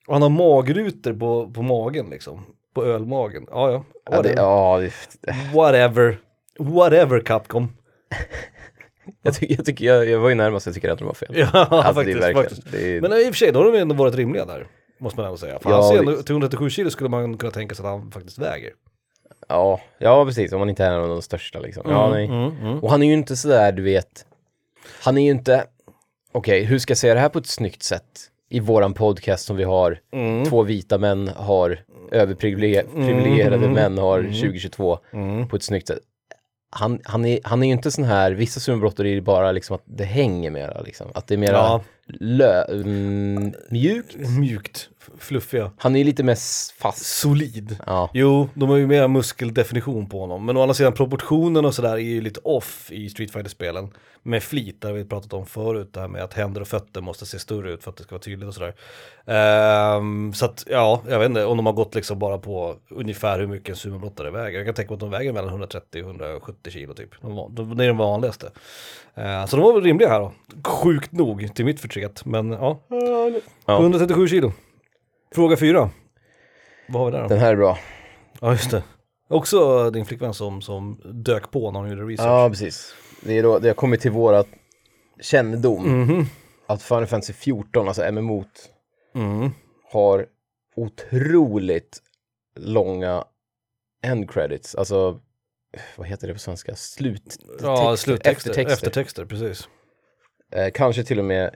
[SPEAKER 1] Och han har magrutor på, på magen liksom. På ölmagen. Ja, ja.
[SPEAKER 2] Ja, det,
[SPEAKER 1] Whatever.
[SPEAKER 2] ja, det,
[SPEAKER 1] Whatever. Whatever Capcom.
[SPEAKER 2] jag, tycker, jag, tycker, jag, jag var ju närmast, jag tycker att de var fel.
[SPEAKER 1] Ja,
[SPEAKER 2] Alltså,
[SPEAKER 1] faktiskt. faktiskt.
[SPEAKER 2] är,
[SPEAKER 1] Men i och för sig, då har de ändå varit rimliga där. Måste man ändå säga. För
[SPEAKER 2] Ja,
[SPEAKER 1] han ser ändå,
[SPEAKER 2] visst.
[SPEAKER 1] till 137 kilo skulle man kunna tänka sig att han faktiskt väger.
[SPEAKER 2] ja, ja, precis, om man inte är en av de största liksom. Ja, nej.
[SPEAKER 1] Mm, mm.
[SPEAKER 2] Och han är ju inte sådär, du vet, han är ju inte, okej, hur ska jag säga det här på ett snyggt sätt? I våran podcast som vi har,
[SPEAKER 1] Mm.
[SPEAKER 2] två vita män har, överprivilegierade män har 2022
[SPEAKER 1] Mm.
[SPEAKER 2] på ett snyggt sätt. Han, han, är, han är ju inte sån här, vissa sumbrottare är ju bara liksom att det hänger mera liksom. Att det är mera
[SPEAKER 1] Ja.
[SPEAKER 2] lö, mm, mjukt.
[SPEAKER 1] Mjukt, fluffiga.
[SPEAKER 2] Han är lite mer fast.
[SPEAKER 1] Solid.
[SPEAKER 2] Ja.
[SPEAKER 1] Jo, de har ju mer muskeldefinition på honom. Men å andra sidan proportionen och sådär är ju lite off i Street fighter spelen Med flit, har vi pratat om förut, det här med att händer och fötter måste se större ut för att det ska vara tydligt och sådär. Ehm, så att, ja, jag vet inte om de har gått liksom bara på ungefär hur mycket en sumobrottare väger. Jag kan tänka mig att de väger mellan 130 och 170 kilo typ. De, de, det är den vanligaste. Ehm, så de var väl rimliga här då. Sjukt nog till mitt förtret, men ja.
[SPEAKER 2] Ja.
[SPEAKER 1] 137 kilo. Fråga fyra. Vad har vi där då?
[SPEAKER 2] Den här är bra.
[SPEAKER 1] Ja just det. Också din flickvän som, som dök på när hon gjorde research.
[SPEAKER 2] Ja, precis. Det, är då, det har kommit till våra kännedom
[SPEAKER 1] Mhm.
[SPEAKER 2] att Final Fantasy 14, alltså MMO,
[SPEAKER 1] Mm.
[SPEAKER 2] har otroligt långa end credits, alltså vad heter det på svenska? Slut...
[SPEAKER 1] Ja,
[SPEAKER 2] texter,
[SPEAKER 1] sluttexter.
[SPEAKER 2] eftertexter.
[SPEAKER 1] Eftertexter, precis.
[SPEAKER 2] Eh, kanske till och med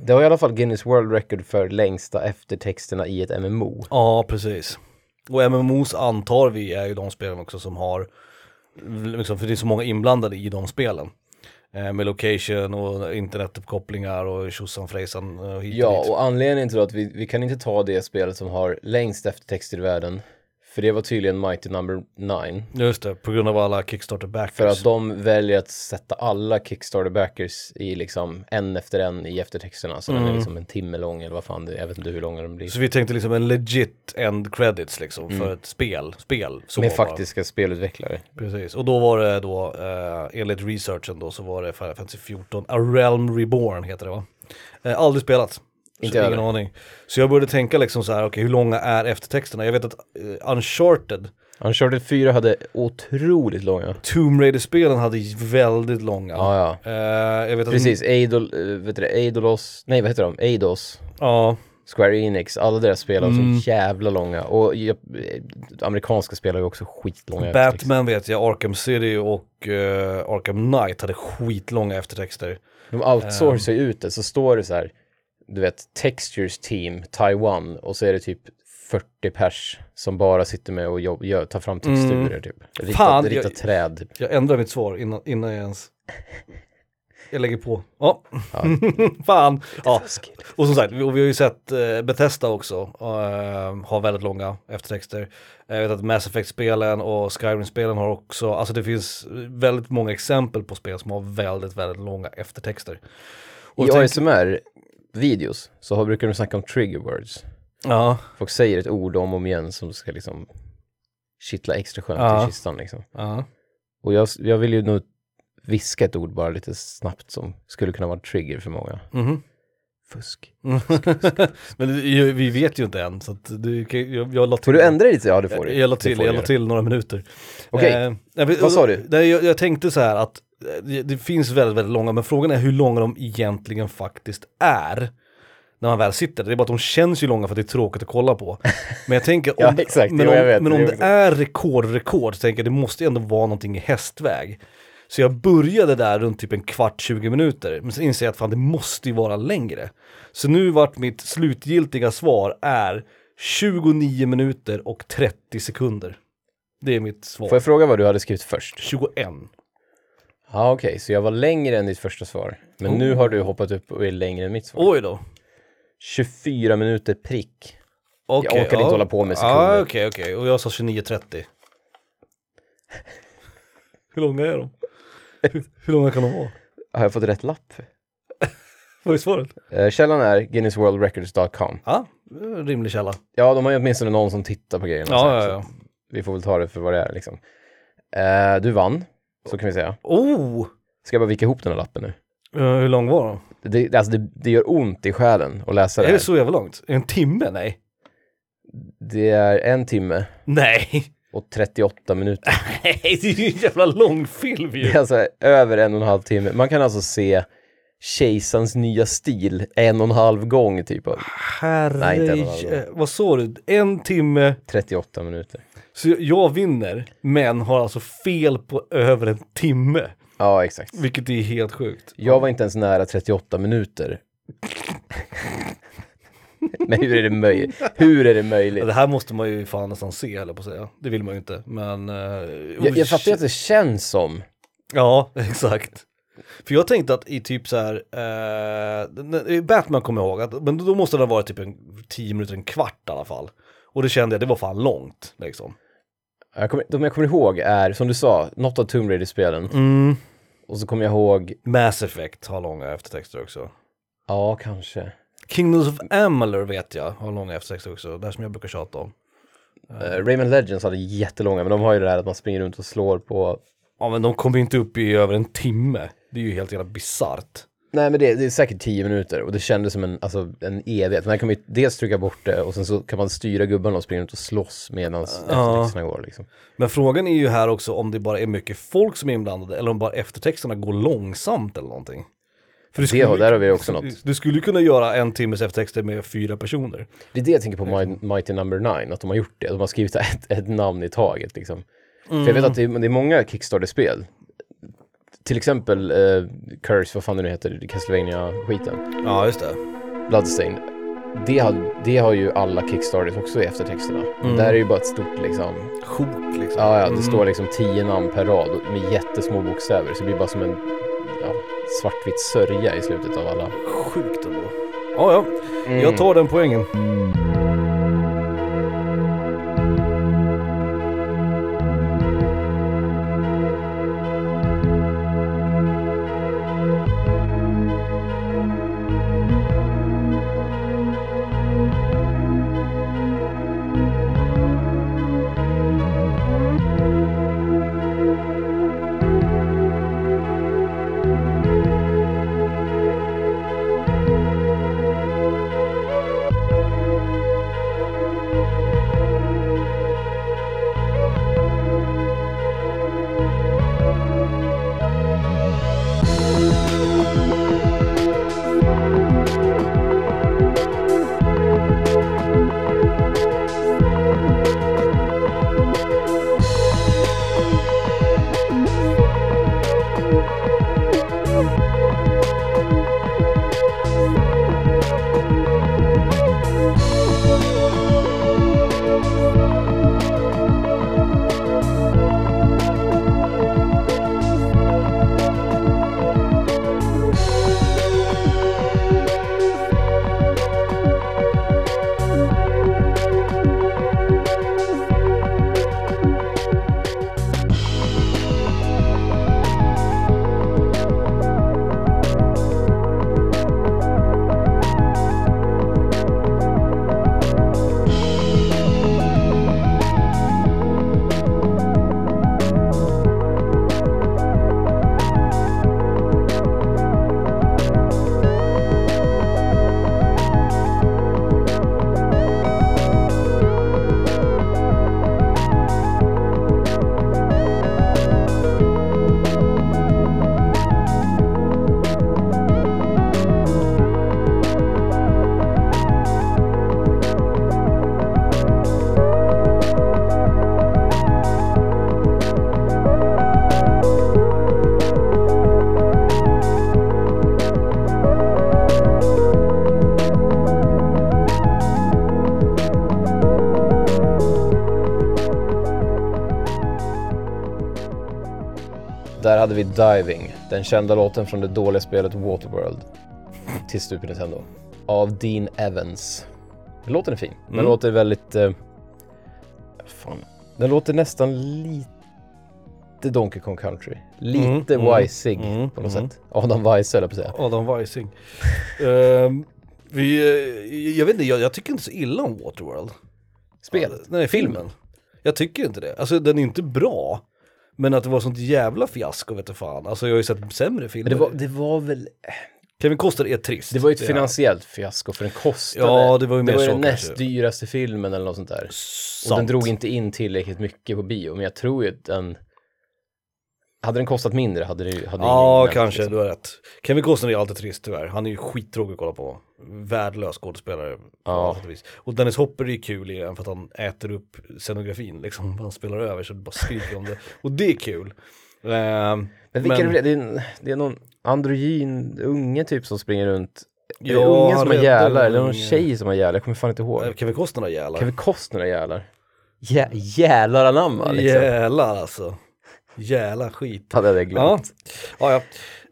[SPEAKER 2] det har i alla fall Guinness World Record för längsta eftertexterna i ett MMO.
[SPEAKER 1] Ja, precis. Och MMOs antar vi är ju de spelen också som har, liksom, för det är så många inblandade i de spelen. Eh, med location och internetuppkopplingar och tjosan frejsan och hit och
[SPEAKER 2] Ja,
[SPEAKER 1] dit.
[SPEAKER 2] och anledningen till att vi, vi kan inte ta det spelet som har längst eftertexter i världen, för det var tydligen Mighty Number 9.
[SPEAKER 1] Just det, på grund av alla Kickstarter backers.
[SPEAKER 2] För att de väljer att sätta alla Kickstarter backers i liksom en efter en i eftertexterna. Så den är liksom en timme lång eller vad fan det är. Jag vet inte hur långa de blir.
[SPEAKER 1] Så vi tänkte liksom en legit end credits liksom för ett spel. Spel. Så
[SPEAKER 2] Med
[SPEAKER 1] bara.
[SPEAKER 2] faktiska spelutvecklare.
[SPEAKER 1] Precis, och då var det då, eh, enligt researchen då, så var det Final Fantasy 14, A Realm Reborn heter det va? Eh, aldrig spelat.
[SPEAKER 2] Inte
[SPEAKER 1] så ingen aning. Så jag började tänka liksom så här, okej hur långa är eftertexterna? Jag vet att eh, Uncharted,
[SPEAKER 2] Uncharted 4 hade otroligt långa.
[SPEAKER 1] Tomb Raider-spelen hade väldigt långa.
[SPEAKER 2] Ja, ja.
[SPEAKER 1] Eh, jag vet att,
[SPEAKER 2] Precis, Eidol, eh, vet du Eidolos, nej vad heter de? Eidos,
[SPEAKER 1] Ja,
[SPEAKER 2] Square Enix, alla deras spel var
[SPEAKER 1] Mm.
[SPEAKER 2] så jävla långa. Och ja, amerikanska spel har ju också skitlånga eftertexter.
[SPEAKER 1] Batman vet jag, Arkham City och eh, Arkham Knight hade skitlånga eftertexter.
[SPEAKER 2] De outsourcar ju ut det, så står det så här, du vet, Textures Team, Taiwan, och så är det typ 40 pers som bara sitter med och jobb, gör, tar fram texturer typ. Rita,
[SPEAKER 1] Mm. Fan,
[SPEAKER 2] rita
[SPEAKER 1] jag-
[SPEAKER 2] träd.
[SPEAKER 1] Jag ändrar mitt svar innan, innan jag ens... Jag lägger på. Ja,
[SPEAKER 2] Ja.
[SPEAKER 1] fan. Ja. Och som sagt, vi, och vi har ju sett eh, Bethesda också, uh, har väldigt långa eftertexter. Jag vet att Mass Effect-spelen och Skyrim-spelen har också, alltså det finns väldigt många exempel på spel som har väldigt, väldigt långa eftertexter. Och
[SPEAKER 2] I
[SPEAKER 1] tänk-
[SPEAKER 2] ASMR-videos så brukar de snacka om trigger words.
[SPEAKER 1] Ja,
[SPEAKER 2] Folk säger ett ord om och om igen som ska liksom kittla extra skönt
[SPEAKER 1] Ja.
[SPEAKER 2] i kistan liksom.
[SPEAKER 1] ja.
[SPEAKER 2] Och jag, jag vill ju nog viska ett ord bara lite snabbt som skulle kunna vara trigger för många.
[SPEAKER 1] Mhm.
[SPEAKER 2] Fusk.
[SPEAKER 1] Men det, vi vet ju inte än, så att du, jag, jag la till.
[SPEAKER 2] Får du ändra lite? Ja, det får du.
[SPEAKER 1] Jag, jag la till, jag la till några minuter.
[SPEAKER 2] Okej,
[SPEAKER 1] Eh, jag vet-
[SPEAKER 2] vad sa du?
[SPEAKER 1] Nej, jag, jag tänkte så här att eh, det, det finns väldigt, väldigt långa, men frågan är hur långa de egentligen faktiskt är. När man väl sitter, det är bara att de känns ju långa för att det är tråkigt att kolla på. Men jag tänker,
[SPEAKER 2] Ja,
[SPEAKER 1] om,
[SPEAKER 2] exakt.
[SPEAKER 1] men om,
[SPEAKER 2] vet.
[SPEAKER 1] men om det är rekord, rekord, så tänker jag det måste ändå vara någonting i hästväg. Så jag började där runt typ en kvart, 20 minuter, men sen inser jag att fan det måste ju vara längre. Så nu vart mitt slutgiltiga svar är 29 minuter och 30 sekunder. Det är mitt svar.
[SPEAKER 2] Får jag fråga vad du hade skrivit först?
[SPEAKER 1] 21.
[SPEAKER 2] Ja, okej, så jag var längre än ditt första svar. Men
[SPEAKER 1] Oh.
[SPEAKER 2] nu har du hoppat upp och är längre än mitt svar.
[SPEAKER 1] Oj då.
[SPEAKER 2] 24 minuter prick.
[SPEAKER 1] Okej,
[SPEAKER 2] Jag orkar inte hålla på med sekunder.
[SPEAKER 1] Ja, okej, okej. Och jag sa 29.30. Hur långa är de? Hur, hur långa kan de vara?
[SPEAKER 2] Har jag fått rätt lapp?
[SPEAKER 1] Vad är svaret?
[SPEAKER 2] Eh, källan är guinnessworldrecords.com.
[SPEAKER 1] Ja, rimlig källa.
[SPEAKER 2] Ja, de har ju åtminstone någon som tittar på grejerna. så här,
[SPEAKER 1] Ja, ja,
[SPEAKER 2] så
[SPEAKER 1] ja.
[SPEAKER 2] Vi får väl ta det för vad det är liksom. Eh, du vann, så kan vi säga.
[SPEAKER 1] Oh!
[SPEAKER 2] Ska jag bara vika ihop den här lappen nu?
[SPEAKER 1] Eh, hur lång var de?
[SPEAKER 2] Det, alltså det, det gör ont i själen att läsa det
[SPEAKER 1] Är det så jävla långt? En timme? Nej.
[SPEAKER 2] Det är en timme
[SPEAKER 1] Nej.
[SPEAKER 2] och 38 minuter.
[SPEAKER 1] Nej, det är ju en jävla lång film
[SPEAKER 2] Det
[SPEAKER 1] ju.
[SPEAKER 2] är alltså över en och en halv timme. Man kan alltså se Kejsarens nya stil en och en halv gång typ.
[SPEAKER 1] Herre,
[SPEAKER 2] Nej, inte en och en halv.
[SPEAKER 1] eh, vad sa du? En timme,
[SPEAKER 2] 38 minuter.
[SPEAKER 1] Så jag vinner, men har alltså fel på över en timme.
[SPEAKER 2] Ja, exakt.
[SPEAKER 1] Vilket är helt sjukt.
[SPEAKER 2] Jag var inte ens nära 38 minuter. Men hur är det möjligt? Hur är det möjligt?
[SPEAKER 1] Det här måste man ju fan nästan se, eller på att säga. Det vill man ju inte, men... Uh,
[SPEAKER 2] Jag, jag fattar ju att det känns som
[SPEAKER 1] Ja, exakt. För jag tänkte att i typ så här, eh, Batman kommer jag ihåg, att, men då måste det ha varit typ en 10 minuter, en kvart i alla fall. Och det kände jag, det var fan långt liksom.
[SPEAKER 2] Jag kommer, de jag kommer ihåg är, som du sa, något av Tomb Raider-spelen.
[SPEAKER 1] Mm.
[SPEAKER 2] Och så kommer jag ihåg,
[SPEAKER 1] Mass Effect har långa eftertexter också.
[SPEAKER 2] ja kanske.
[SPEAKER 1] Kingdoms of Amalur vet jag har långa eftertexter också, det här som jag brukar tjata om.
[SPEAKER 2] Uh, Rayman Legends hade jättelånga, men de har ju det här att man springer runt och slår på
[SPEAKER 1] Ja men de kommer inte upp i över en timme. Det är ju helt jävla bisarrt.
[SPEAKER 2] Nej men det, det är säkert 10 minuter och det kändes som en, alltså, en evighet. Men här kan man ju dels trycka bort det och sen så kan man styra gubbarna och springa ut och slåss medan eftertexterna går liksom.
[SPEAKER 1] Men frågan är ju här också om det bara är mycket folk som är inblandade eller om bara eftertexterna går långsamt eller någonting. För du
[SPEAKER 2] Det har- där har vi också något.
[SPEAKER 1] Du skulle kunna göra en timmes eftertexter med fyra personer.
[SPEAKER 2] Det är det jag tänker på Mi- Mighty Number 9, att de har gjort det. De har skrivit ett, ett namn i taget liksom. För jag vet att det är, det är många Kickstarter-spel. Till exempel eh, Curse, vad fan det nu heter, Castlevania-skiten.
[SPEAKER 1] Ja, just det.
[SPEAKER 2] Bloodstained. Det har, det har ju alla Kickstarters också i eftertexterna. Men där är ju bara ett stort liksom,
[SPEAKER 1] Sjok liksom.
[SPEAKER 2] ja ja, det står liksom tio namn per rad med jättesmå bokstäver. Så det blir bara som en ja, svartvit sörja i slutet av alla.
[SPEAKER 1] Sjukt ändå. Ja, ja. Jag tar den poängen.
[SPEAKER 2] Hade vi Diving, den kända låten från det dåliga spelet Waterworld till Super Nintendo. Av Dean Evans. Låten är fin. Den
[SPEAKER 1] Mm.
[SPEAKER 2] låter väldigt... Eh, fan. Den låter nästan lite Donkey Kong Country. Lite
[SPEAKER 1] Mm, mm,
[SPEAKER 2] Wisig
[SPEAKER 1] mm,
[SPEAKER 2] på något
[SPEAKER 1] mm.
[SPEAKER 2] sätt. Adam Weise höll jag på att säga.
[SPEAKER 1] Adam Weising. Ehm, vi, eh, jag vet inte, jag, jag tycker inte så illa om Waterworld.
[SPEAKER 2] Spelet?
[SPEAKER 1] Nej, filmen. Jag tycker inte det. Alltså den är inte bra. Men att det var sånt jävla fiasko vet du fan. Alltså jag har ju sett sämre filmer.
[SPEAKER 2] Men det var, det var väl...
[SPEAKER 1] Kevin Costner är trist.
[SPEAKER 2] Det var ju ett finansiellt fiasko för den kostade.
[SPEAKER 1] Ja, det var ju mer
[SPEAKER 2] det var
[SPEAKER 1] så
[SPEAKER 2] den näst
[SPEAKER 1] kanske.
[SPEAKER 2] dyraste filmen eller något sånt där.
[SPEAKER 1] han.
[SPEAKER 2] Och
[SPEAKER 1] Sant.
[SPEAKER 2] den drog inte in tillräckligt mycket på bio, men jag tror ju att den... Hade den kostat mindre hade det. Hade
[SPEAKER 1] Ja, kanske,
[SPEAKER 2] liksom.
[SPEAKER 1] du har rätt. Kevin Costner är alltid trist tyvärr. Han är ju skittråkig att kolla på. Värdelös skådespelare.
[SPEAKER 2] Ja.
[SPEAKER 1] och Dennis Hopper är ju kul i den för att han äter upp scenografin liksom. Han spelar över så det bara skriker om det. Och det är kul. Ehm,
[SPEAKER 2] Men vilka är det? Det är, det är någon androgyn unge typ som springer runt. Är det
[SPEAKER 1] Ja,
[SPEAKER 2] ungen som har gälar eller någon tjej som har gälar? Jag kommer fan inte ihåg.
[SPEAKER 1] eh, Kevin Costner har jälar.
[SPEAKER 2] Kevin Costner har gälar. Jä, jälar anamma liksom.
[SPEAKER 1] Jälar alltså. Jävla skit.
[SPEAKER 2] Hade jag det
[SPEAKER 1] Ja,
[SPEAKER 2] glömt.
[SPEAKER 1] ja. ja.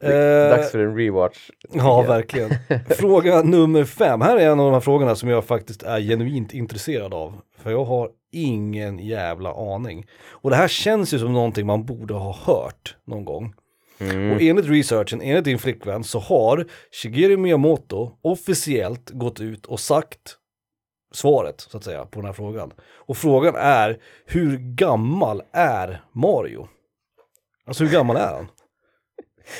[SPEAKER 1] Eh,
[SPEAKER 2] Dags för en rewatch.
[SPEAKER 1] Ja, verkligen. Fråga nummer fem. Här är en av de här frågorna som jag faktiskt är genuint intresserad av. För jag har ingen jävla aning. Och det här känns ju som någonting man borde ha hört någon gång.
[SPEAKER 2] Mm.
[SPEAKER 1] Och enligt researchen, enligt din flickvän, så har Shigeru Miyamoto officiellt gått ut och sagt svaret, så att säga, på den här frågan. Och frågan är, hur gammal är Mario? Alltså hur gammal är han?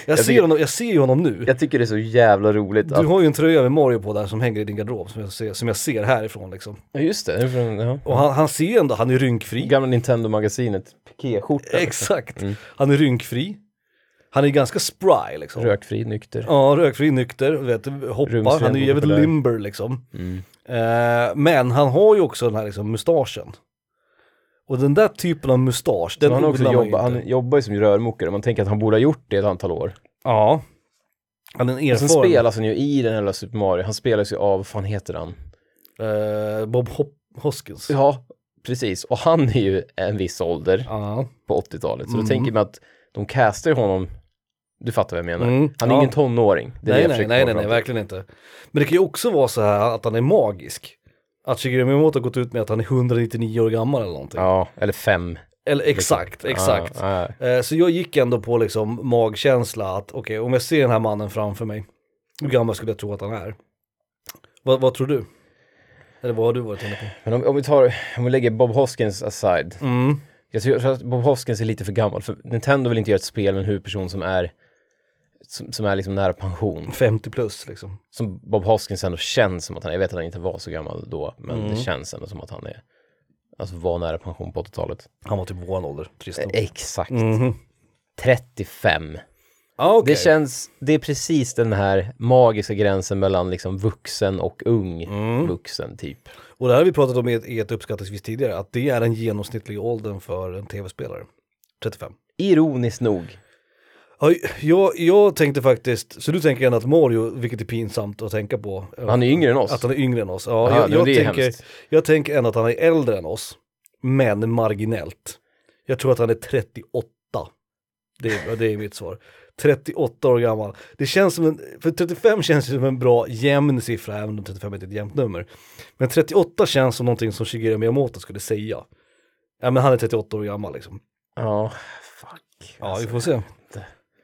[SPEAKER 1] Jag, ser,
[SPEAKER 2] tycker-
[SPEAKER 1] honom, jag ser ju honom nu.
[SPEAKER 2] Jag tycker det är så jävla roligt
[SPEAKER 1] Du
[SPEAKER 2] att...
[SPEAKER 1] har ju en tröja med Mario på där som hänger i din garderob som jag ser, som jag ser härifrån liksom.
[SPEAKER 2] Ja just det, från, ja.
[SPEAKER 1] Och han, han ser ändå, han är rynkfri.
[SPEAKER 2] gamla Nintendo-magasinet, pikéskjorta.
[SPEAKER 1] Exakt.
[SPEAKER 2] Mm.
[SPEAKER 1] Han är rynkfri. Han är ganska spry liksom.
[SPEAKER 2] Rökfri, nykter.
[SPEAKER 1] Ja, rökfri, nykter, vet, hoppar,
[SPEAKER 2] Rumsren,
[SPEAKER 1] han är ju jävligt limber liksom.
[SPEAKER 2] Mm.
[SPEAKER 1] Eh, men han har ju också den här liksom mustaschen. Och den där typen av mustasch, den
[SPEAKER 2] han, också jobba, han jobbar ju som rörmokare, man tänker att han borde ha gjort det ett antal år.
[SPEAKER 1] Ja. Han är en
[SPEAKER 2] Och sen
[SPEAKER 1] erfaren.
[SPEAKER 2] spelas han ju i den här Super Mario, han spelas ju av, vad fan heter han?
[SPEAKER 1] Eh, Bob Hop Hoskins.
[SPEAKER 2] Ja, precis. Och han är ju en viss ålder
[SPEAKER 1] Ja.
[SPEAKER 2] på 80-talet, så
[SPEAKER 1] Mm.
[SPEAKER 2] då tänker man att de castar honom, du fattar vad jag menar.
[SPEAKER 1] Mm,
[SPEAKER 2] Han är
[SPEAKER 1] ja.
[SPEAKER 2] ingen tonåring. Det är det
[SPEAKER 1] Nej,
[SPEAKER 2] jag
[SPEAKER 1] nej, nej, nej, nej, verkligen inte. Men det kan ju också vara så här att han är magisk. Att Shigeru Miyamoto gått ut med att han är 199 år gammal eller någonting.
[SPEAKER 2] Ja, eller fem.
[SPEAKER 1] Eller exakt, exakt.
[SPEAKER 2] Ja, ja.
[SPEAKER 1] Eh, Så jag gick ändå på liksom magkänsla att okej, om jag ser den här mannen framför mig, hur gammal skulle jag tro att han är? Vad, vad tror du? Eller vad har du varit inne på?
[SPEAKER 2] Men om, om vi tar, om vi lägger Bob Hoskins aside.
[SPEAKER 1] Mm.
[SPEAKER 2] Jag tror att Bob Hoskins är lite för gammal, för Nintendo vill inte göra ett spel med en huvudperson som är som, som är liksom nära pension.
[SPEAKER 1] 50 plus liksom.
[SPEAKER 2] Som Bob Hoskins ändå känns som att han, jag vet att han inte var så gammal då, men
[SPEAKER 1] Mm.
[SPEAKER 2] det känns ändå som att han är, alltså var nära pension på 80-talet.
[SPEAKER 1] Han var typ våran ålder, trist nog.
[SPEAKER 2] Exakt.
[SPEAKER 1] Mhm.
[SPEAKER 2] 35.
[SPEAKER 1] Ah, okej.
[SPEAKER 2] Det känns, det är precis den här magiska gränsen mellan liksom vuxen och ung
[SPEAKER 1] Mm.
[SPEAKER 2] vuxen typ.
[SPEAKER 1] Och det här har vi pratat om i ett, i ett uppskattningsvis tidigare, att det är den genomsnittliga åldern för en tv-spelare. 35.
[SPEAKER 2] Ironiskt nog.
[SPEAKER 1] Ja, jag, jag tänkte faktiskt, så du tänker ändå att Mario, vilket är pinsamt att tänka på.
[SPEAKER 2] Han är yngre än oss.
[SPEAKER 1] Att han är yngre än oss. Ja,
[SPEAKER 2] Ja,
[SPEAKER 1] jag, jag,
[SPEAKER 2] det är
[SPEAKER 1] tänker,
[SPEAKER 2] hemskt.
[SPEAKER 1] jag tänker ändå att han är äldre än oss, men marginellt. Jag tror att han är 38. Det är, det är mitt svar. 38 år gammal. Det känns som en, för 35 känns som en bra jämn siffra, även om 35 inte är ett jämnt nummer. Men 38 känns som någonting som Shigeru Miyamoto skulle säga. Ja men han är 38 år gammal liksom.
[SPEAKER 2] Ja, fuck.
[SPEAKER 1] Ja
[SPEAKER 2] Alltså,
[SPEAKER 1] vi får se.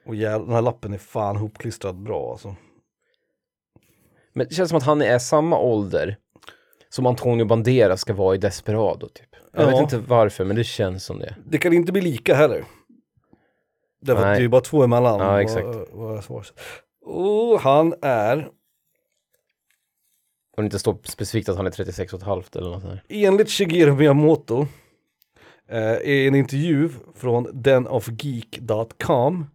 [SPEAKER 1] Och jävlar, den här lappen är fan hopklistrad bra alltså.
[SPEAKER 2] Men det känns som att han är samma ålder som Antonio Banderas ska vara i Desperado typ. Jag
[SPEAKER 1] Ja.
[SPEAKER 2] vet inte varför, men det känns som det.
[SPEAKER 1] Det kan inte bli lika heller. Därför att
[SPEAKER 2] Nej.
[SPEAKER 1] det är ju bara två emellan.
[SPEAKER 2] Ja, exakt.
[SPEAKER 1] Vad, vad? Och han är,
[SPEAKER 2] Om det inte står specifikt att han är 36 och ett halvt eller något sånt
[SPEAKER 1] enligt Shigeru Miyamoto, eh, en intervju från denofgeek.com,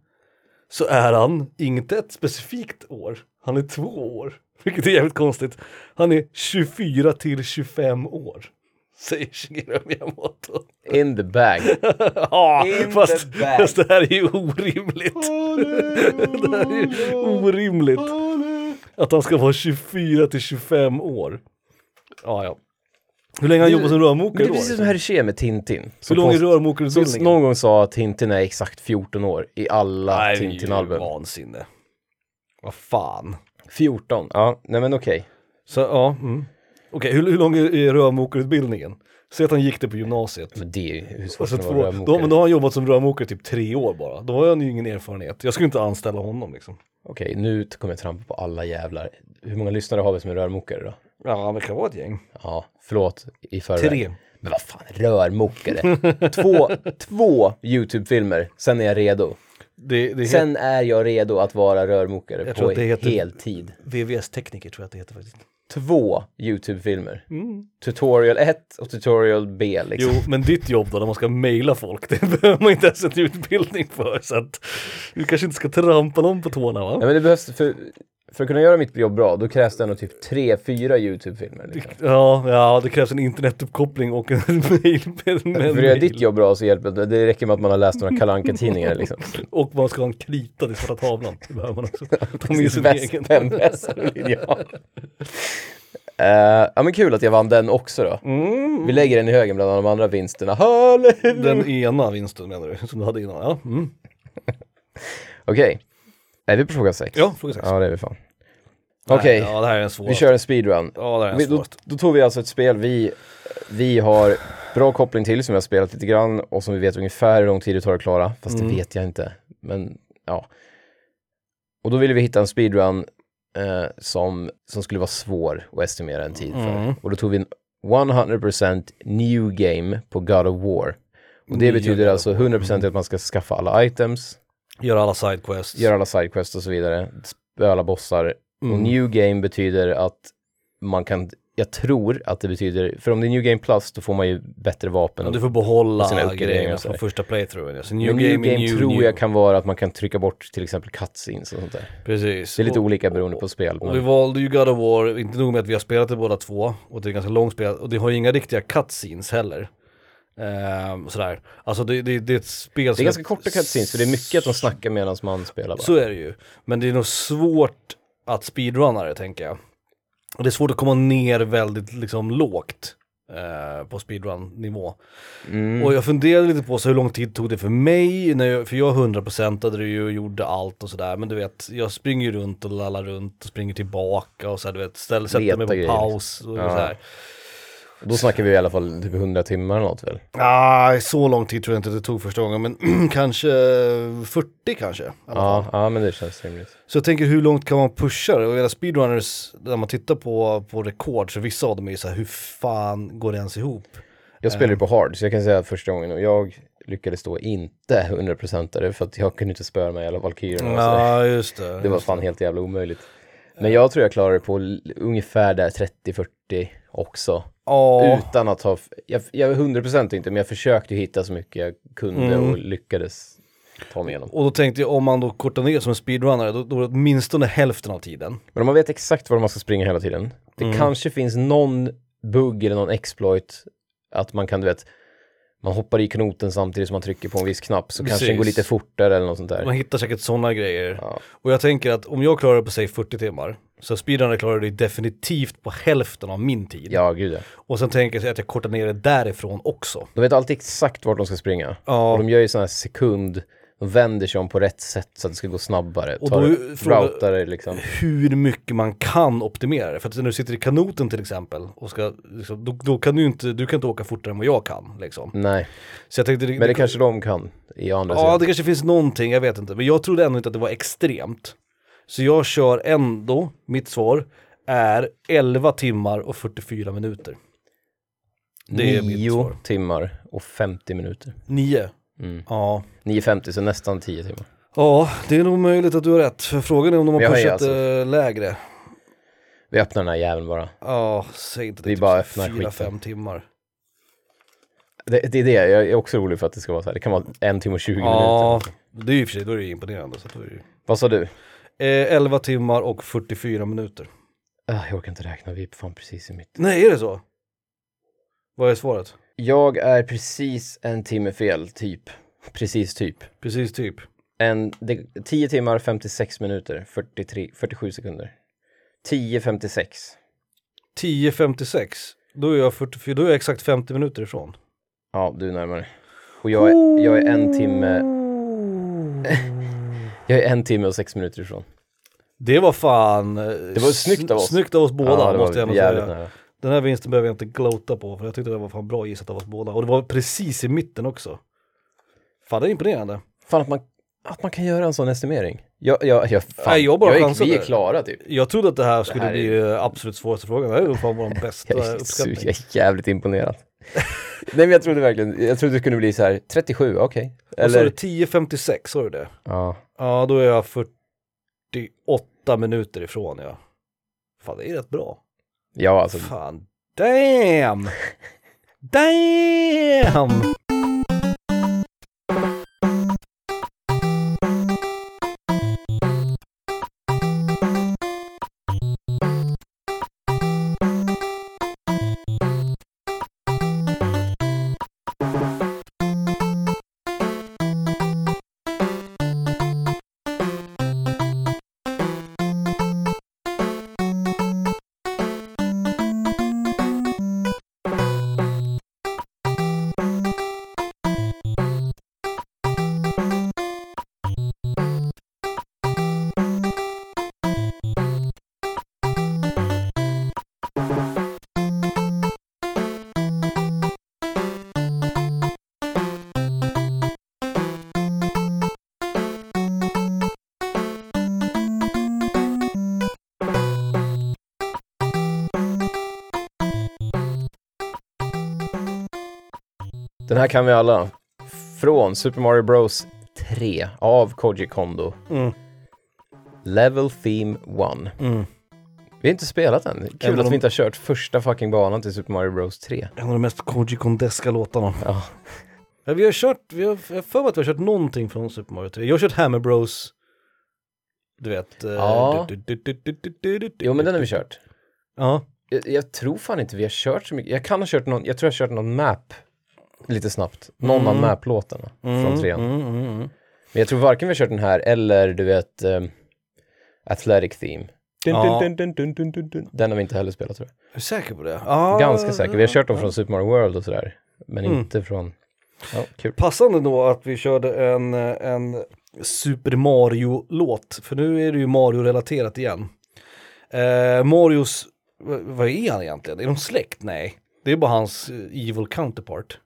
[SPEAKER 1] så är han inte ett specifikt år, han är två år. Vilket är jävligt konstigt. Han är 24 till 25 år. Säger Shigeru Miyamoto.
[SPEAKER 2] In the bag.
[SPEAKER 1] Ja,
[SPEAKER 2] In
[SPEAKER 1] fast,
[SPEAKER 2] the bag.
[SPEAKER 1] fast det här är ju orimligt. det här är ju orimligt. Att han ska vara 24 till 25 år. Ja, ja. Hur länge har han jobbat som rörmokare
[SPEAKER 2] det är
[SPEAKER 1] då?
[SPEAKER 2] precis som Hergé med Tintin.
[SPEAKER 1] Hur lång är
[SPEAKER 2] som
[SPEAKER 1] rörmokarutbildningen?
[SPEAKER 2] någon gång sa att Tintin är exakt 14 år i alla Tintin-album.
[SPEAKER 1] vansinne. Vad fan.
[SPEAKER 2] 14, ja, nej men okej.
[SPEAKER 1] Så ja, mm. okej hur, hur lång är är rörmokarutbildningen? Säg att han gick det på gymnasiet.
[SPEAKER 2] Men det är ju hur svårt
[SPEAKER 1] Och så
[SPEAKER 2] kan det
[SPEAKER 1] två,
[SPEAKER 2] vara att
[SPEAKER 1] då, men då har han jobbat som rörmokare typ tre år bara. Då har han ju ingen erfarenhet. Jag skulle inte anställa honom liksom.
[SPEAKER 2] Okej, nu kommer jag trampa på alla jävlar. Hur många lyssnare har vi som är rörmokare då?
[SPEAKER 1] Ja, det kan vara ett gäng.
[SPEAKER 2] Ja, förlåt i förväg.
[SPEAKER 1] Tre.
[SPEAKER 2] Men vad fan, rörmokare. två, två YouTube-filmer, sen är jag redo.
[SPEAKER 1] Det, det
[SPEAKER 2] Sen är jag redo att vara rörmokare
[SPEAKER 1] Jag
[SPEAKER 2] på heltid.
[SPEAKER 1] VVS-tekniker tror jag att det heter faktiskt.
[SPEAKER 2] Två YouTube-filmer.
[SPEAKER 1] Mm.
[SPEAKER 2] Tutorial 1 och tutorial B liksom.
[SPEAKER 1] Jo, men ditt jobb då när man ska mejla folk, det behöver man inte ens en utbildning för. Så att du kanske inte ska trampa någon på tårna va?
[SPEAKER 2] Ja, men det behövs, för, för att kunna göra mitt jobb bra, då krävs det ändå typ tre, fyra YouTube-filmer. Liksom.
[SPEAKER 1] Ja, ja, det krävs en internetuppkoppling och en mejl. med- med
[SPEAKER 2] För att göra ditt jobb bra så hjälper det, det räcker med att man har läst några Kalle Anka-tidningar liksom.
[SPEAKER 1] Och man ska ha en krita till svarta tavlan. Det behöver man också. Ta med sin egen.
[SPEAKER 2] Väst, vässar och linjal. Eh, ja men kul att jag vann den också då.
[SPEAKER 1] Mm.
[SPEAKER 2] Vi lägger den i högen bland de andra vinsterna. Halleluja!
[SPEAKER 1] Den ena vinsten menar du, som du hade innan? Ja, mm.
[SPEAKER 2] Okej. Är vi på fråga sex?
[SPEAKER 1] ja fråga sex.
[SPEAKER 2] Ja det är vi fan. Okej,
[SPEAKER 1] Ja, det här är en svår.
[SPEAKER 2] vi kör en speedrun.
[SPEAKER 1] Ja, det här är
[SPEAKER 2] Vi, då, då tog vi alltså ett spel vi, vi har bra koppling till, som vi har spelat lite grann och som vi vet ungefär hur lång tid det tar att klara. Fast
[SPEAKER 1] Mm.
[SPEAKER 2] det vet jag inte. Men ja. Och då ville vi hitta en speedrun eh, som, som skulle vara svår att estimera en tid för.
[SPEAKER 1] Mm.
[SPEAKER 2] Och då tog vi en 100% new game på God of War. Och det betyder alltså 100% att man ska skaffa alla items,
[SPEAKER 1] Gör alla sidequests.
[SPEAKER 2] göra alla sidequests och så vidare, spöa alla bossar. Och
[SPEAKER 1] Mm.
[SPEAKER 2] new game betyder att man kan, jag tror att det betyder, för om det är new game plus då får man ju bättre vapen.
[SPEAKER 1] Ja, du får behålla
[SPEAKER 2] sina och sådär.
[SPEAKER 1] från första playthroughen. Ja. Så
[SPEAKER 2] Men
[SPEAKER 1] new
[SPEAKER 2] new
[SPEAKER 1] game,
[SPEAKER 2] game,
[SPEAKER 1] new,
[SPEAKER 2] tror
[SPEAKER 1] new.
[SPEAKER 2] jag kan vara att man kan trycka bort till exempel cutscenes och sånt där.
[SPEAKER 1] Precis.
[SPEAKER 2] Det är lite
[SPEAKER 1] och,
[SPEAKER 2] olika beroende på spel.
[SPEAKER 1] och vi
[SPEAKER 2] Men,
[SPEAKER 1] valde ju God of War, inte nog med att vi har spelat det båda två, och det är ganska långt spel, och det har ju inga riktiga cutscenes heller. Ehm, sådär. Alltså det, det, det är ett spel
[SPEAKER 2] det
[SPEAKER 1] som
[SPEAKER 2] är ganska korta cutscenes för det är mycket att de snackar medan man spelar bara.
[SPEAKER 1] Så är det ju. Men det är nog svårt att speedrunna det tänker jag. Och det är svårt att komma ner väldigt liksom lågt eh, på speedrun-nivå.
[SPEAKER 2] Mm.
[SPEAKER 1] Och jag funderade lite på så hur lång tid tog det för mig, när jag, för jag 100%ade det ju och gjorde allt och sådär. Men du vet, jag springer runt och lallar runt och springer tillbaka och så här, du vet, ställer, sätter mig på
[SPEAKER 2] grejer,
[SPEAKER 1] paus och
[SPEAKER 2] Ja.
[SPEAKER 1] så här.
[SPEAKER 2] Då snackar vi i alla fall typ 100 timmar eller något väl?
[SPEAKER 1] Ah, så lång tid tror jag inte det tog första gången, men kanske 40 kanske.
[SPEAKER 2] Ja, ja men det känns rimligt.
[SPEAKER 1] Så jag tänker hur långt kan man pusha det? Och era speedrunners, när man tittar på, på rekord, så vissa av dem är ju så här, hur fan går det ens ihop?
[SPEAKER 2] Jag spelar ju på hard, så jag kan säga att första gången och jag lyckades då inte 100% det för att jag kunde inte spöa med alla valkyrierna.
[SPEAKER 1] Ja, just det.
[SPEAKER 2] Det var fan helt jävla omöjligt. Men jag tror jag klarade på ungefär där 30-40 också.
[SPEAKER 1] Ja,
[SPEAKER 2] Utan att ha, jag, jag är 100% inte, men jag försökte hitta så mycket jag kunde
[SPEAKER 1] Mm.
[SPEAKER 2] och lyckades ta mig igenom.
[SPEAKER 1] och då tänkte jag om man då kortar ner som en speedrunner, då, då är det åtminstone hälften av tiden.
[SPEAKER 2] Men om man vet exakt var man ska springa hela tiden, det
[SPEAKER 1] Mm.
[SPEAKER 2] kanske finns någon bugg eller någon exploit, att man kan, du vet, man hoppar i knoten samtidigt som man trycker på en viss knapp, så kanske den går
[SPEAKER 1] Precis.
[SPEAKER 2] lite fortare eller något sånt där.
[SPEAKER 1] Man hittar säkert sådana grejer.
[SPEAKER 2] Ja.
[SPEAKER 1] Och jag tänker att om jag klarar det på säg 40 timmar, så speedrunner klarar det definitivt på hälften av min tid.
[SPEAKER 2] Ja, gud ja.
[SPEAKER 1] Och sen tänker jag att jag kortar ner det därifrån också.
[SPEAKER 2] De vet alltid exakt vart de ska springa.
[SPEAKER 1] Ja.
[SPEAKER 2] Och de gör ju sådana här sekund, de vänder sig om på rätt sätt så att det ska gå snabbare.
[SPEAKER 1] Och då
[SPEAKER 2] routar det liksom.
[SPEAKER 1] hur mycket man kan optimera det. För att när du sitter i kanoten till exempel, och ska, liksom, då, då kan du inte, du kan inte åka fortare än vad jag kan. Liksom.
[SPEAKER 2] Nej,
[SPEAKER 1] Så jag tänkte,
[SPEAKER 2] men det kanske de kan i andra
[SPEAKER 1] Ja,
[SPEAKER 2] sidan.
[SPEAKER 1] det kanske finns någonting, jag vet inte. Men jag trodde ändå inte att det var extremt. Så jag kör ändå, mitt svar är 11 timmar och 44 minuter. Det är mitt
[SPEAKER 2] Nio
[SPEAKER 1] svar.
[SPEAKER 2] timmar och 50 minuter.
[SPEAKER 1] 9.
[SPEAKER 2] Mm.
[SPEAKER 1] Ja.
[SPEAKER 2] 9.50, så nästan 10 timmar.
[SPEAKER 1] ja, det är nog möjligt att du har rätt. För frågan är om de har
[SPEAKER 2] jag
[SPEAKER 1] pushat
[SPEAKER 2] alltså-
[SPEAKER 1] eh, lägre.
[SPEAKER 2] Vi öppnar den här jäveln bara.
[SPEAKER 1] Ja, säg inte det.
[SPEAKER 2] Vi
[SPEAKER 1] typ
[SPEAKER 2] bara öppnar
[SPEAKER 1] 4-5
[SPEAKER 2] skiten.
[SPEAKER 1] timmar.
[SPEAKER 2] Det, det är det, jag är också orolig för att det ska vara så här. Det kan vara en timme och 20
[SPEAKER 1] Ja,
[SPEAKER 2] minuter.
[SPEAKER 1] det är ju i och för sig, då är det imponerande. Så det ju...
[SPEAKER 2] Vad sa du?
[SPEAKER 1] eh, 11 timmar och 44 minuter.
[SPEAKER 2] Ah, jag orkar inte räkna, vi är fan precis i mitten.
[SPEAKER 1] Nej, är det så? Vad är svaret?
[SPEAKER 2] Jag är precis en timme fel, typ. Precis typ.
[SPEAKER 1] Precis typ.
[SPEAKER 2] En, det, 10 timmar, 56 minuter, 43, 47 sekunder. 10.56.
[SPEAKER 1] 10.56. Då är jag 44, då är jag exakt 50 minuter ifrån.
[SPEAKER 2] Ja, du är närmare. Och jag är, jag är en timme, jag är en timme och sex minuter ifrån.
[SPEAKER 1] Det var fan... eh,
[SPEAKER 2] Det var snyggt av oss.
[SPEAKER 1] Snyggt av oss båda
[SPEAKER 2] ja,
[SPEAKER 1] måste jag säga.
[SPEAKER 2] nära.
[SPEAKER 1] Den här vinsten behöver jag inte glota på för jag tyckte det var fan bra gissat av oss båda. Och det var precis i mitten också. Fan det är imponerande.
[SPEAKER 2] Fan att man, att man kan göra en sån estimering. Jag, jag, jag, fan,
[SPEAKER 1] Nej, jag bara
[SPEAKER 2] är,
[SPEAKER 1] chansade.
[SPEAKER 2] Vi är klara typ.
[SPEAKER 1] Jag trodde att det här skulle
[SPEAKER 2] här är-
[SPEAKER 1] bli absolut svåraste frågan. Det här är fan vår bästa
[SPEAKER 2] Jag är, så,
[SPEAKER 1] uppskattning.
[SPEAKER 2] jag är jävligt imponerad. Nej men jag trodde verkligen, jag trodde det kunde bli så här 37, okej.
[SPEAKER 1] Vad sa du?
[SPEAKER 2] Eller,
[SPEAKER 1] 10.56, sa du det?
[SPEAKER 2] ja.
[SPEAKER 1] Ja, då är jag 48 minuter ifrån ja. Fan det är rätt bra.
[SPEAKER 2] Ja alltså,
[SPEAKER 1] Fan, damn! Damn!
[SPEAKER 2] Här kan vi alla. Från Super Mario Bros 3 av Koji Kondo.
[SPEAKER 1] Mm.
[SPEAKER 2] Level Theme 1.
[SPEAKER 1] Mm.
[SPEAKER 2] Vi har inte spelat den. Kul
[SPEAKER 1] Även
[SPEAKER 2] att vi inte har kört första fucking banan till Super Mario Bros 3.
[SPEAKER 1] En av de mest Koji Kondeska låtarna.
[SPEAKER 2] Ja.
[SPEAKER 1] Ja, vi har kört, vi har, jag har för mig att vi har kört någonting från Super Mario 3. Jag har kört Hammer Bros. Du vet. eh,
[SPEAKER 2] Ja.
[SPEAKER 1] du- du- du-
[SPEAKER 2] Jo, men den har vi kört.
[SPEAKER 1] Ja.
[SPEAKER 2] Jag, jag tror fan inte vi har kört så mycket. Jag kan ha kört någon, jag tror jag har kört någon map lite snabbt. Någon av
[SPEAKER 1] Mm.
[SPEAKER 2] map-låtarna från trean.
[SPEAKER 1] Mm, mm, mm.
[SPEAKER 2] Men jag tror varken vi har kört den här eller du vet um, Athletic Theme. Dun,
[SPEAKER 1] Ja.
[SPEAKER 2] dun, dun, dun, dun, dun, dun. Den har vi inte heller spelat tror jag.
[SPEAKER 1] Är du säker på det? Ja.
[SPEAKER 2] Ganska säker. Vi har kört dem från Super Mario World och sådär. Men
[SPEAKER 1] Mm.
[SPEAKER 2] inte från... Ja, kul.
[SPEAKER 1] Passande då att vi körde en, en Super Mario-låt, för nu är det ju Mario-relaterat igen. Eh, Marios, vad är han egentligen? Är de släkt? Nej. Det är bara hans eh, evil counterpart.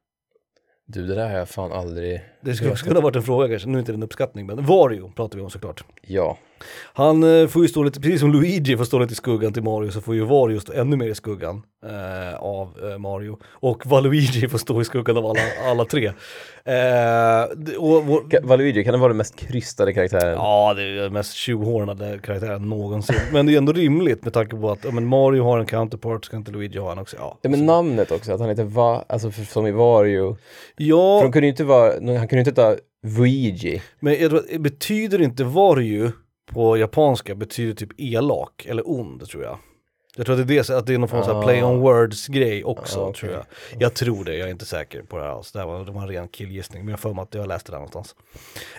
[SPEAKER 2] Du, det där har jag fan aldrig...
[SPEAKER 1] Det skulle också kunna varit en fråga kanske, nu är inte det en uppskattning, men Wario pratar vi om såklart.
[SPEAKER 2] Ja.
[SPEAKER 1] Han eh, får ju stå lite, precis som Luigi får stå lite i skuggan till Mario så får ju Wario stå ännu mer i skuggan eh, av eh, Mario. Och Waluigi får stå i skuggan av alla, alla tre. Eh, och, och,
[SPEAKER 2] Ka- Valuigi, kan det vara den mest krystade karaktären?
[SPEAKER 1] Ja, det är den mest tjohornade karaktären någonsin. Men det är ändå rimligt med tanke på att ja, men Mario har en counterpart, ska inte Luigi ha en också? Ja,
[SPEAKER 2] Ja, men namnet också, att han heter Va... Alltså för, som i Wario. För
[SPEAKER 1] ja
[SPEAKER 2] de kunde ju inte vara... Han kunde ju inte ta Luigi.
[SPEAKER 1] men jag tror, betyder inte Wario på japanska betyder typ elak eller ond tror jag. Jag tror att det är, det, att det är någon form av
[SPEAKER 2] Ah.
[SPEAKER 1] play on words grej också
[SPEAKER 2] Ah, okej.
[SPEAKER 1] tror jag. Jag tror det, jag är inte säker på det här alls. Det här var, det var en ren killgissning, men jag för mig att jag läste det någonstans.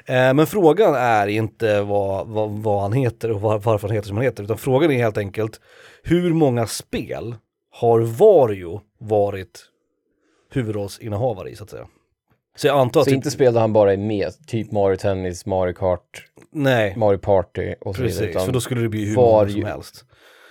[SPEAKER 1] Eh, men frågan är inte vad, vad, vad han heter och var, varför han heter som han heter, utan frågan är helt enkelt hur många spel har Wario varit huvudrollsinnehavare i så att säga? Så jag antar att
[SPEAKER 2] Så inte spel där han bara är med, typ Mario Tennis, Mario Kart,
[SPEAKER 1] Nej,
[SPEAKER 2] Mario Party och så vidare.
[SPEAKER 1] precis, för då skulle det bli hur
[SPEAKER 2] Wario-
[SPEAKER 1] många som helst.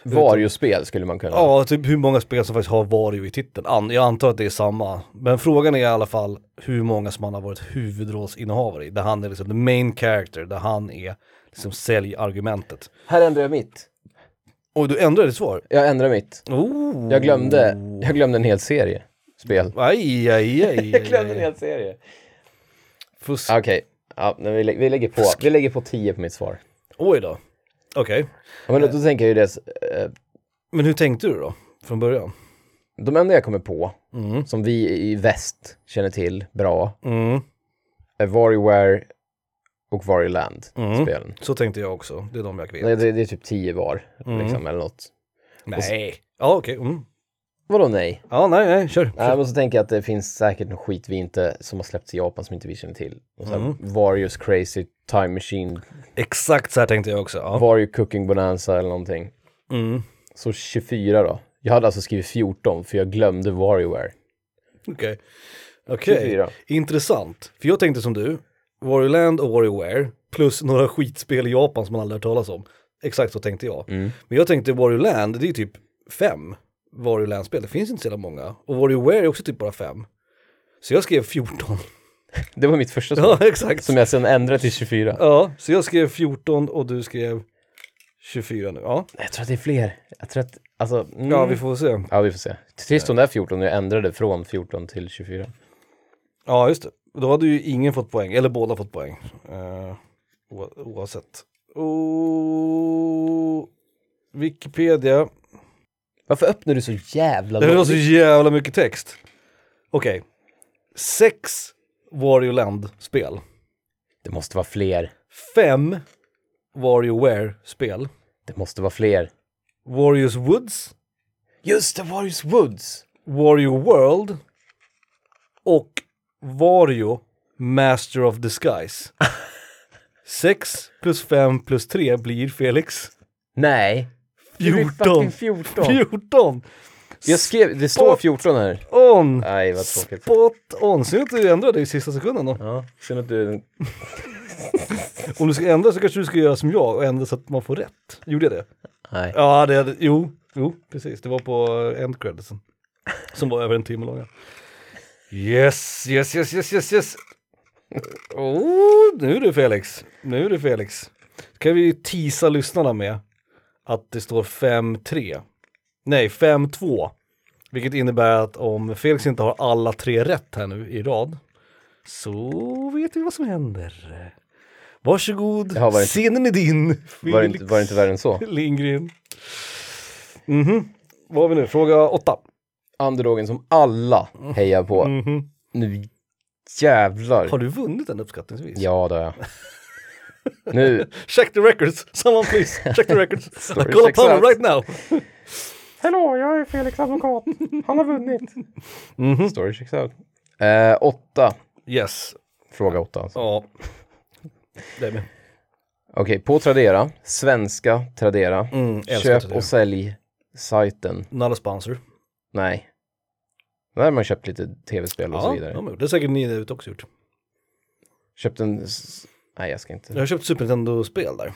[SPEAKER 2] Vario-spel skulle man kunna...
[SPEAKER 1] Ja, typ hur många spel som faktiskt har Wario i titeln. Jag antar att det är samma. Men frågan är i alla fall hur många som han har varit huvudrollsinnehavare i. Där han är liksom the main character, där han är liksom säljargumentet.
[SPEAKER 2] Här ändrar jag mitt.
[SPEAKER 1] Och du ändrade ditt svar?
[SPEAKER 2] Jag ändrar mitt.
[SPEAKER 1] Oh.
[SPEAKER 2] Jag glömde, jag glömde en hel serie spel.
[SPEAKER 1] Aj, aj, aj.
[SPEAKER 2] Jag glömde en hel serie.
[SPEAKER 1] Fusk.
[SPEAKER 2] Okej, ja, men vi, lä- vi, lägger på, vi lägger på 10 på mitt svar.
[SPEAKER 1] Oj då. Okej.
[SPEAKER 2] Ja, men då, då tänker jag ju det, eh,
[SPEAKER 1] Men hur tänkte du då? Från början?
[SPEAKER 2] de enda jag kommer på,
[SPEAKER 1] Mm.
[SPEAKER 2] som vi i väst känner till bra,
[SPEAKER 1] Mm.
[SPEAKER 2] är WarioWare och Wario Land
[SPEAKER 1] Mm.
[SPEAKER 2] spelen.
[SPEAKER 1] Så tänkte jag också. Det är de jag vet.
[SPEAKER 2] Det, det, det är typ 10 var,
[SPEAKER 1] Mm.
[SPEAKER 2] liksom, eller något.
[SPEAKER 1] Nej. Ja, okej. Mm.
[SPEAKER 2] Vadå nej?
[SPEAKER 1] Ja, nej, nej, kör.
[SPEAKER 2] Nej, men så tänker jag att det finns säkert någon skit vi inte, som har släppts i Japan som inte vi känner till. Och så här,
[SPEAKER 1] Mm.
[SPEAKER 2] Warriors Crazy Time Machine,
[SPEAKER 1] Exakt så här tänkte jag också. Ja.
[SPEAKER 2] Wario Cooking Bonanza eller någonting.
[SPEAKER 1] Mm.
[SPEAKER 2] Så 24 då. Jag hade alltså skrivit 14 för jag glömde WarioWare.
[SPEAKER 1] Okej. Okej,
[SPEAKER 2] 24.
[SPEAKER 1] intressant. För jag tänkte som du, Wario Land och WarioWare plus några skitspel i Japan som man aldrig hört talas om. Exakt så tänkte jag.
[SPEAKER 2] Mm.
[SPEAKER 1] Men jag tänkte Wario Land, det är typ fem Wario Land-spel. Det finns inte så jävla många. Och WarioWare är också typ bara fem. Så jag skrev 14.
[SPEAKER 2] Det var mitt första svar.
[SPEAKER 1] ja, exakt.
[SPEAKER 2] Som jag sen ändrade till 24.
[SPEAKER 1] Ja, så jag skrev 14 och du skrev 24 nu. Ja,
[SPEAKER 2] Jag tror att det är fler. Jag tror att, alltså... Mm.
[SPEAKER 1] ja vi får se.
[SPEAKER 2] Ja, vi får se. Trist om det är 14 och jag ändrade från 14 till 24.
[SPEAKER 1] Ja, just det. Då hade ju ingen fått poäng, eller båda fått poäng. Uh, oavsett. Oh, Wikipedia.
[SPEAKER 2] Varför öppnar du så jävla
[SPEAKER 1] Det var så jävla mycket text. Okej. Sex Wario Land-spel.
[SPEAKER 2] Det måste vara fler.
[SPEAKER 1] Fem WarioWare-spel.
[SPEAKER 2] Det måste vara fler.
[SPEAKER 1] Warriors Woods.
[SPEAKER 2] Just det, Warriors Woods!
[SPEAKER 1] Wario World. Och Wario Master of Disguise. 6 plus 5 plus 3 blir Felix.
[SPEAKER 2] Nej. Det blir
[SPEAKER 1] 14.
[SPEAKER 2] fucking 14.
[SPEAKER 1] 14!
[SPEAKER 2] Jag skrev, det står 14 här.
[SPEAKER 1] On!
[SPEAKER 2] Nej, vad tråkigt.
[SPEAKER 1] Spot on! Synd att du ändrade i sista sekunden då.
[SPEAKER 2] Ja, synd att du...
[SPEAKER 1] Om du ska ändra så kanske du ska göra som jag och ändra så att man får rätt. Gjorde jag det?
[SPEAKER 2] Nej.
[SPEAKER 1] Ja, det hade, jo, jo, precis. Det var på end creditsen. Som var över en timme långa. Yes, yes, yes, yes, yes, yes. Oh, nu är det Felix. Nu är det Felix. Ska vi tisa lyssnarna med att det står 5-3. Nej, 5-2 Vilket innebär att om Felix inte har alla tre rätt här nu i rad så vet vi vad som händer. Varsågod,
[SPEAKER 2] Jaha, var det inte-
[SPEAKER 1] scenen är din.
[SPEAKER 2] Var det, inte, var det inte värre än så?
[SPEAKER 1] Lindgren. Mhm. Vad har vi nu? Fråga åtta.
[SPEAKER 2] Underdogen som alla hejar på.
[SPEAKER 1] Mhm.
[SPEAKER 2] Nu jävlar.
[SPEAKER 1] Har du vunnit den uppskattningsvis?
[SPEAKER 2] Ja, det har jag. Nu,
[SPEAKER 1] Check the records, someone please, check the records.
[SPEAKER 2] Sorry,
[SPEAKER 1] Call upon him right now.
[SPEAKER 2] Hallå, jag är Felix advokat. Han har vunnit.
[SPEAKER 1] Mhm.
[SPEAKER 2] Story checks out. Eh, åtta.
[SPEAKER 1] Yes,
[SPEAKER 2] Fråga åtta alltså.
[SPEAKER 1] ja. Det är med.
[SPEAKER 2] Okej, på Tradera, svenska Tradera,
[SPEAKER 1] Mm,
[SPEAKER 2] köp
[SPEAKER 1] Tradera.
[SPEAKER 2] och sälj sajten.
[SPEAKER 1] Not a sponsor.
[SPEAKER 2] Nej. Där har man köpt lite tv-spel och så
[SPEAKER 1] Ja,
[SPEAKER 2] vidare.
[SPEAKER 1] gjort. det har säkert ni ute också gjort.
[SPEAKER 2] Köpt en... Nej, jag ska inte.
[SPEAKER 1] Jag har köpt Super Nintendo-spel där.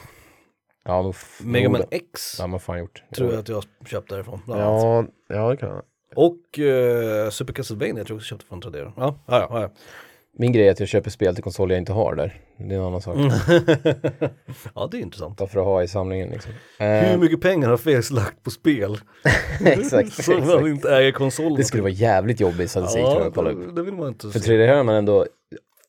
[SPEAKER 2] Ja, f-
[SPEAKER 1] Mega Man X
[SPEAKER 2] Ja, man fan gjort.
[SPEAKER 1] tror jag att jag köpt därifrån.
[SPEAKER 2] Ja, ja, det kan jag.
[SPEAKER 1] Och uh, Super Castlevania tror jag också köpte från Tradera. Ja, ja, ja. ja.
[SPEAKER 2] Min grej är att jag köper spel till konsoler jag inte har där. Det är en annan sak.
[SPEAKER 1] Mm. ja, det är intressant.
[SPEAKER 2] Bara för att ha i samlingen liksom.
[SPEAKER 1] Hur
[SPEAKER 2] Eh,
[SPEAKER 1] mycket pengar har Felix lagt på spel?
[SPEAKER 2] exakt,
[SPEAKER 1] Som han inte äger konsolen.
[SPEAKER 2] Det skulle vara jävligt jobbig statistik tror jag att kolla upp.
[SPEAKER 1] det, det vill man inte
[SPEAKER 2] För
[SPEAKER 1] se.
[SPEAKER 2] 3D har man ändå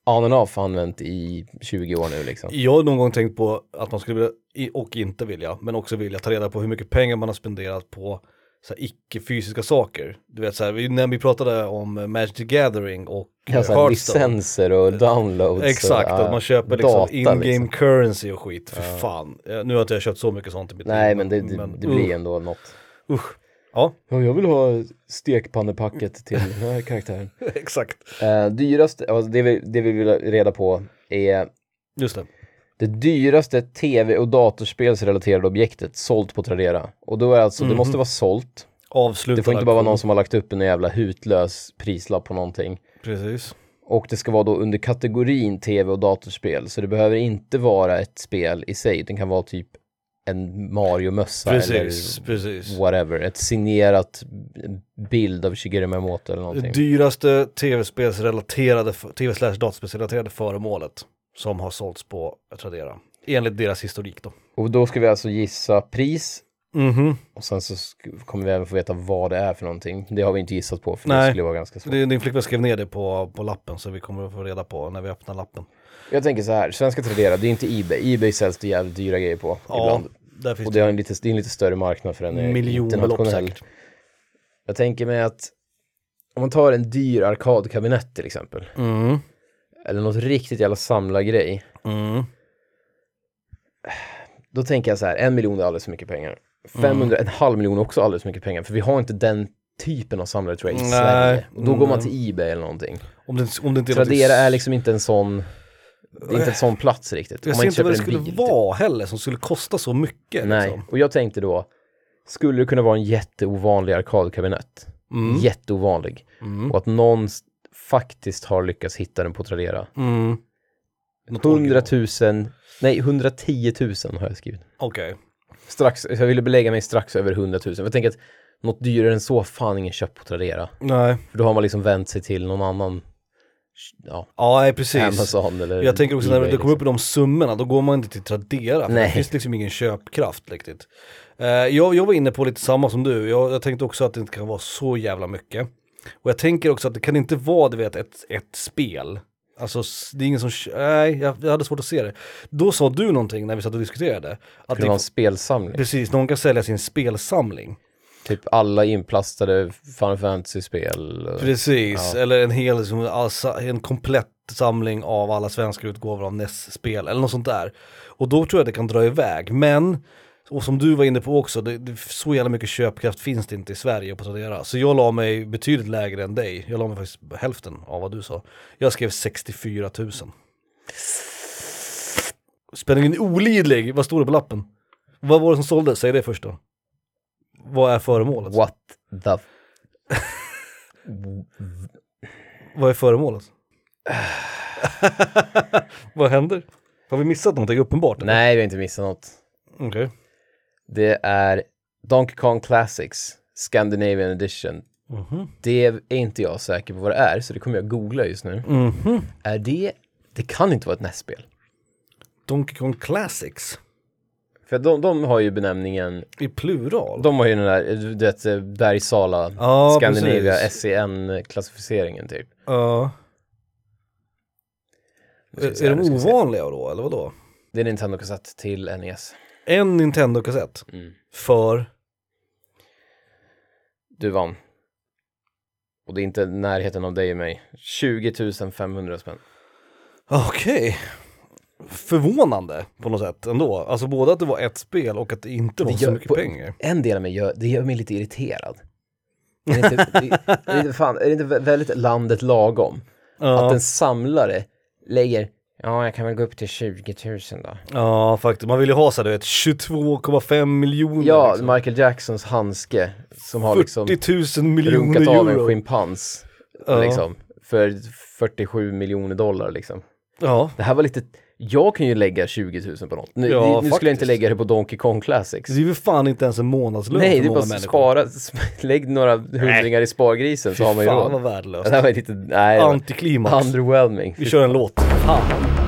[SPEAKER 2] on and off använt i 20 år nu liksom.
[SPEAKER 1] Jag har någon gång tänkt på att man skulle vilja, och inte vilja, men också vilja ta reda på hur mycket pengar man har spenderat på icke-fysiska saker. Du vet så här, vi, när vi pratade om Magic the Gathering och
[SPEAKER 2] Ja, så här, licenser och downloads.
[SPEAKER 1] Exakt,
[SPEAKER 2] och,
[SPEAKER 1] att man köper liksom in-game
[SPEAKER 2] liksom.
[SPEAKER 1] currency och skit. För fan, Eh, nu har inte jag köpt så mycket sånt i mitt
[SPEAKER 2] Nej,
[SPEAKER 1] liv.
[SPEAKER 2] men det, det, det
[SPEAKER 1] uh,
[SPEAKER 2] blir ändå något.
[SPEAKER 1] Usch. Ja,
[SPEAKER 2] Ja, jag vill ha stekpannepacket till den här karaktären.
[SPEAKER 1] exakt.
[SPEAKER 2] Eh, dyraste, alltså det, vi, det vi vill reda på är
[SPEAKER 1] Just det.
[SPEAKER 2] det dyraste tv och datorspelsrelaterade objektet sålt på Tradera. Och då är alltså, det
[SPEAKER 1] Mhm.
[SPEAKER 2] måste vara sålt.
[SPEAKER 1] Avsluta
[SPEAKER 2] Det får inte bara vara någon som har lagt upp en jävla hutlös prislapp på någonting.
[SPEAKER 1] Precis.
[SPEAKER 2] Och det ska vara då under kategorin tv och datorspel. Så det behöver inte vara ett spel i sig. Det kan vara typ en Mario-mössa
[SPEAKER 1] Precis,
[SPEAKER 2] eller
[SPEAKER 1] precis.
[SPEAKER 2] whatever. Ett signerat bild av Shigeru Miyamoto eller
[SPEAKER 1] Det
[SPEAKER 2] någonting.
[SPEAKER 1] dyraste tv-spelsrelaterade, tv slash dataspelsrelaterade föremålet som har sålts på Tradera. Enligt deras historik då.
[SPEAKER 2] Och då ska vi alltså gissa pris
[SPEAKER 1] Mhm.
[SPEAKER 2] och sen så kommer vi även få veta vad det är för någonting. Det har vi inte gissat på för det
[SPEAKER 1] Nej.
[SPEAKER 2] skulle vara ganska svårt.
[SPEAKER 1] Det- Din flickvän skrev ner det på, på lappen så vi kommer att få reda på när vi öppnar lappen.
[SPEAKER 2] Jag tänker så här, svenska Tradera, det är inte Ebay. Ebay säljs det jävligt dyra grejer på
[SPEAKER 1] Ja,
[SPEAKER 2] ibland.
[SPEAKER 1] där finns
[SPEAKER 2] Och
[SPEAKER 1] det,
[SPEAKER 2] har en lite, det är en lite större marknad för den är
[SPEAKER 1] miljonbelopp säkert.
[SPEAKER 2] Jag tänker mig att om man tar en dyr arkadkabinett till exempel,
[SPEAKER 1] Mm.
[SPEAKER 2] eller något riktigt jävla samlargrej,
[SPEAKER 1] Mm.
[SPEAKER 2] då tänker jag så här, en miljon är alldeles för mycket pengar. 500, en halv miljon är också alldeles för mycket pengar, för vi har inte den typen av jag i. Sverige. Och då går man
[SPEAKER 1] Nej.
[SPEAKER 2] till Ebay eller någonting.
[SPEAKER 1] Om det, om det inte
[SPEAKER 2] Tradera är liksom inte en sån, det är inte en sån plats riktigt.
[SPEAKER 1] Jag ser inte vad det skulle
[SPEAKER 2] bil,
[SPEAKER 1] vara heller som skulle kosta så mycket.
[SPEAKER 2] Typ. Nej,
[SPEAKER 1] Liksom.
[SPEAKER 2] och jag tänkte då, skulle det kunna vara en jätteovanlig arkadkabinett?
[SPEAKER 1] Mm.
[SPEAKER 2] Jätteovanlig.
[SPEAKER 1] Mm.
[SPEAKER 2] Och att någon faktiskt har lyckats hitta den på Tradera.
[SPEAKER 1] Mm. Något
[SPEAKER 2] 100
[SPEAKER 1] original.
[SPEAKER 2] 000, nej 110 000 har jag skrivit.
[SPEAKER 1] Okej.
[SPEAKER 2] Strax, jag ville belägga mig strax över 100 000. Jag tänker att något dyrare än så fan ingen köpt på Tradera.
[SPEAKER 1] Nej.
[SPEAKER 2] För då har man liksom vänt sig till någon annan, ja,
[SPEAKER 1] Ja, precis.
[SPEAKER 2] Amazon eller
[SPEAKER 1] Jag tänker också när det kommer upp
[SPEAKER 2] liksom.
[SPEAKER 1] i de summorna, då går man inte till Tradera. För
[SPEAKER 2] Nej.
[SPEAKER 1] det finns liksom ingen köpkraft riktigt. Eh, jag, jag var inne på lite samma som du, jag, jag tänkte också att det inte kan vara så jävla mycket. Och jag tänker också att det kan inte vara, du vet, ett, ett spel. Alltså det är ingen som, nej, jag, jag hade svårt att se det. Då sa du någonting när vi satt och diskuterade. Att
[SPEAKER 2] Det kan vara en
[SPEAKER 1] det,
[SPEAKER 2] spelsamling.
[SPEAKER 1] precis, någon kan sälja sin spelsamling.
[SPEAKER 2] Typ alla inplastade Final Fantasy-spel.
[SPEAKER 1] Precis,
[SPEAKER 2] Ja.
[SPEAKER 1] eller en hel, liksom, en komplett samling av alla svenska utgåvor av NES-spel, eller något sånt där. Och då tror jag det kan dra iväg, men, och som du var inne på också, det, det, så jävla mycket köpkraft finns det inte i Sverige på Tradera. Så jag la mig betydligt lägre än dig, jag la mig faktiskt hälften av vad du sa. Jag skrev 64 000. Spänningen är olidlig, vad står det på lappen? Vad var det som såldes? Säg det först då. Vad är föremålet?
[SPEAKER 2] What the...
[SPEAKER 1] Vad är föremålet? Vad händer? Har vi missat någonting uppenbart? eller?
[SPEAKER 2] Nej, vi har inte missat något.
[SPEAKER 1] Okej.
[SPEAKER 2] Det är Donkey Kong Classics Scandinavian Edition.
[SPEAKER 1] Mhm.
[SPEAKER 2] Det är inte jag säker på vad det är, så det kommer jag googla just nu.
[SPEAKER 1] Mhm.
[SPEAKER 2] Är det... Det kan inte vara ett NES-spel.
[SPEAKER 1] Donkey Kong Classics.
[SPEAKER 2] För de, de har ju benämningen,
[SPEAKER 1] I plural?
[SPEAKER 2] de har ju den där, du vet, eh, Bergsala,
[SPEAKER 1] ja,
[SPEAKER 2] Scandinavia. SEN-klassificeringen typ.
[SPEAKER 1] Ja.
[SPEAKER 2] Vi
[SPEAKER 1] Är, de
[SPEAKER 2] se.
[SPEAKER 1] ovanliga då, eller vadå?
[SPEAKER 2] Det är Nintendo-kassett till NES.
[SPEAKER 1] En Nintendo-kassett
[SPEAKER 2] Mm.
[SPEAKER 1] för...
[SPEAKER 2] Du vann. Och det är inte närheten av dig och mig. 20 500 spänn.
[SPEAKER 1] Okej. Förvånande på något sätt ändå. Alltså både att det var ett spel och att det inte var
[SPEAKER 2] Det
[SPEAKER 1] så
[SPEAKER 2] gör-
[SPEAKER 1] mycket
[SPEAKER 2] på-
[SPEAKER 1] pengar.
[SPEAKER 2] En del av mig gör, det gör mig lite irriterad. Är det inte, det, är det inte, fan, är det inte vä- väldigt landet lagom?
[SPEAKER 1] Ja,
[SPEAKER 2] Att en samlare lägger, ja jag kan väl gå upp till 20 000 då.
[SPEAKER 1] ja faktiskt. Man vill ju ha så här, du vet, 22,5 miljoner.
[SPEAKER 2] Ja,
[SPEAKER 1] liksom.
[SPEAKER 2] Michael Jacksons handske som har liksom
[SPEAKER 1] 40 000 miljoner
[SPEAKER 2] runkat av en schimpans.
[SPEAKER 1] Ja.
[SPEAKER 2] Liksom, för 47 miljoner dollar liksom.
[SPEAKER 1] Ja,
[SPEAKER 2] Det här var lite, jag kan ju lägga 20 000 på något. Nu,
[SPEAKER 1] Ja,
[SPEAKER 2] nu skulle jag inte lägga det på Donkey Kong Classics.
[SPEAKER 1] det är ju fan inte ens en månadslön
[SPEAKER 2] Nej, det är bara
[SPEAKER 1] människor.
[SPEAKER 2] spara, lägg några hundringar i spargrisen så har man ju
[SPEAKER 1] fan
[SPEAKER 2] råd.
[SPEAKER 1] vad värdelöst.
[SPEAKER 2] Det här var lite, nej,
[SPEAKER 1] Antiklimax.
[SPEAKER 2] underwhelming.
[SPEAKER 1] Vi kör en låt. Fan.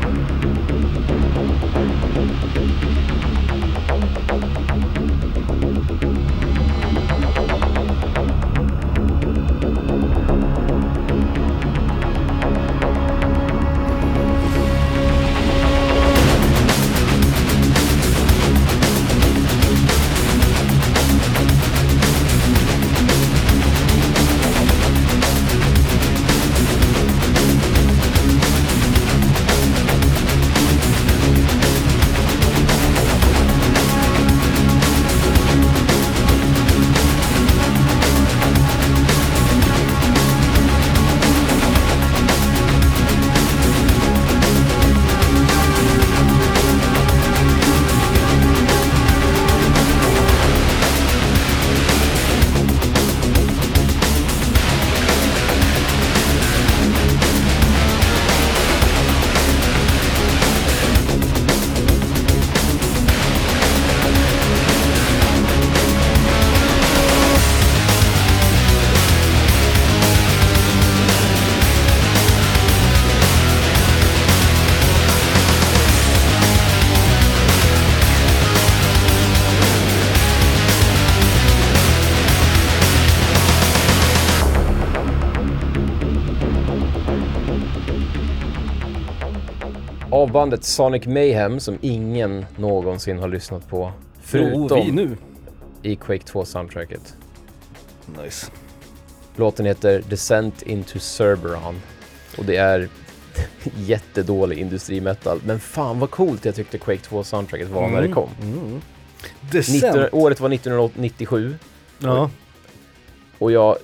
[SPEAKER 2] Bandet Sonic Mayhem som ingen någonsin har lyssnat på. Förutom
[SPEAKER 1] Jo, vi nu.
[SPEAKER 2] i Quake 2-soundtracket.
[SPEAKER 1] Nice.
[SPEAKER 2] Låten heter Descent into Cerberon. Och det är jättedålig industrimetal. Men fan vad coolt jag tyckte Quake 2-soundtracket var när det kom.
[SPEAKER 1] Mm.
[SPEAKER 2] 19,
[SPEAKER 1] Descent.
[SPEAKER 2] året var 1997
[SPEAKER 1] Ja.
[SPEAKER 2] och jag,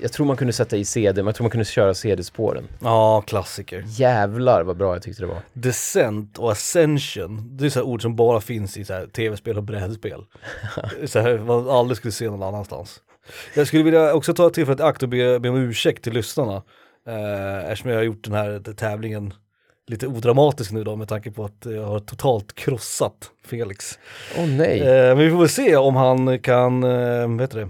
[SPEAKER 2] jag tror man kunde sätta i CD, men jag tror man kunde köra CD-spåren.
[SPEAKER 1] ja, klassiker.
[SPEAKER 2] Jävlar vad bra jag tyckte det var.
[SPEAKER 1] Descent och Ascension, det är så ord som bara finns i så tv-spel och brädspel. så här, man aldrig skulle se någon annanstans. Jag skulle vilja också ta tillfället i akt och be, be om ursäkt till lyssnarna. Eh, eftersom jag har gjort den här tävlingen lite odramatisk nu då med tanke på att jag har totalt krossat Felix.
[SPEAKER 2] Åh nej.
[SPEAKER 1] Eh, men vi får väl se om han kan, eh, vet du det,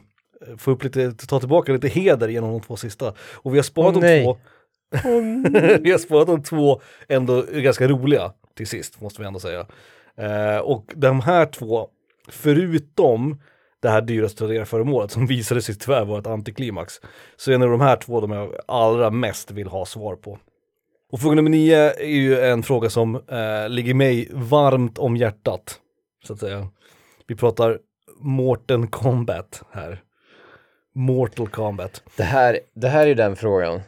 [SPEAKER 1] få upp lite, ta tillbaka lite heder genom de två sista. Och vi har sparat
[SPEAKER 2] Åh,
[SPEAKER 1] de två, vi har sparat de två ändå ganska roliga till sist, måste vi ändå säga. Eh, och de här två, förutom det här dyraste Tradera-föremålet som visade sig tyvärr vara ett antiklimax, så är det de här två de jag allra mest vill ha svar på. Och fråga nummer nio är ju en fråga som eh, ligger mig varmt om hjärtat, så att säga. Vi pratar Morten Combat här. Mortal Kombat.
[SPEAKER 2] Det här, det här är den frågan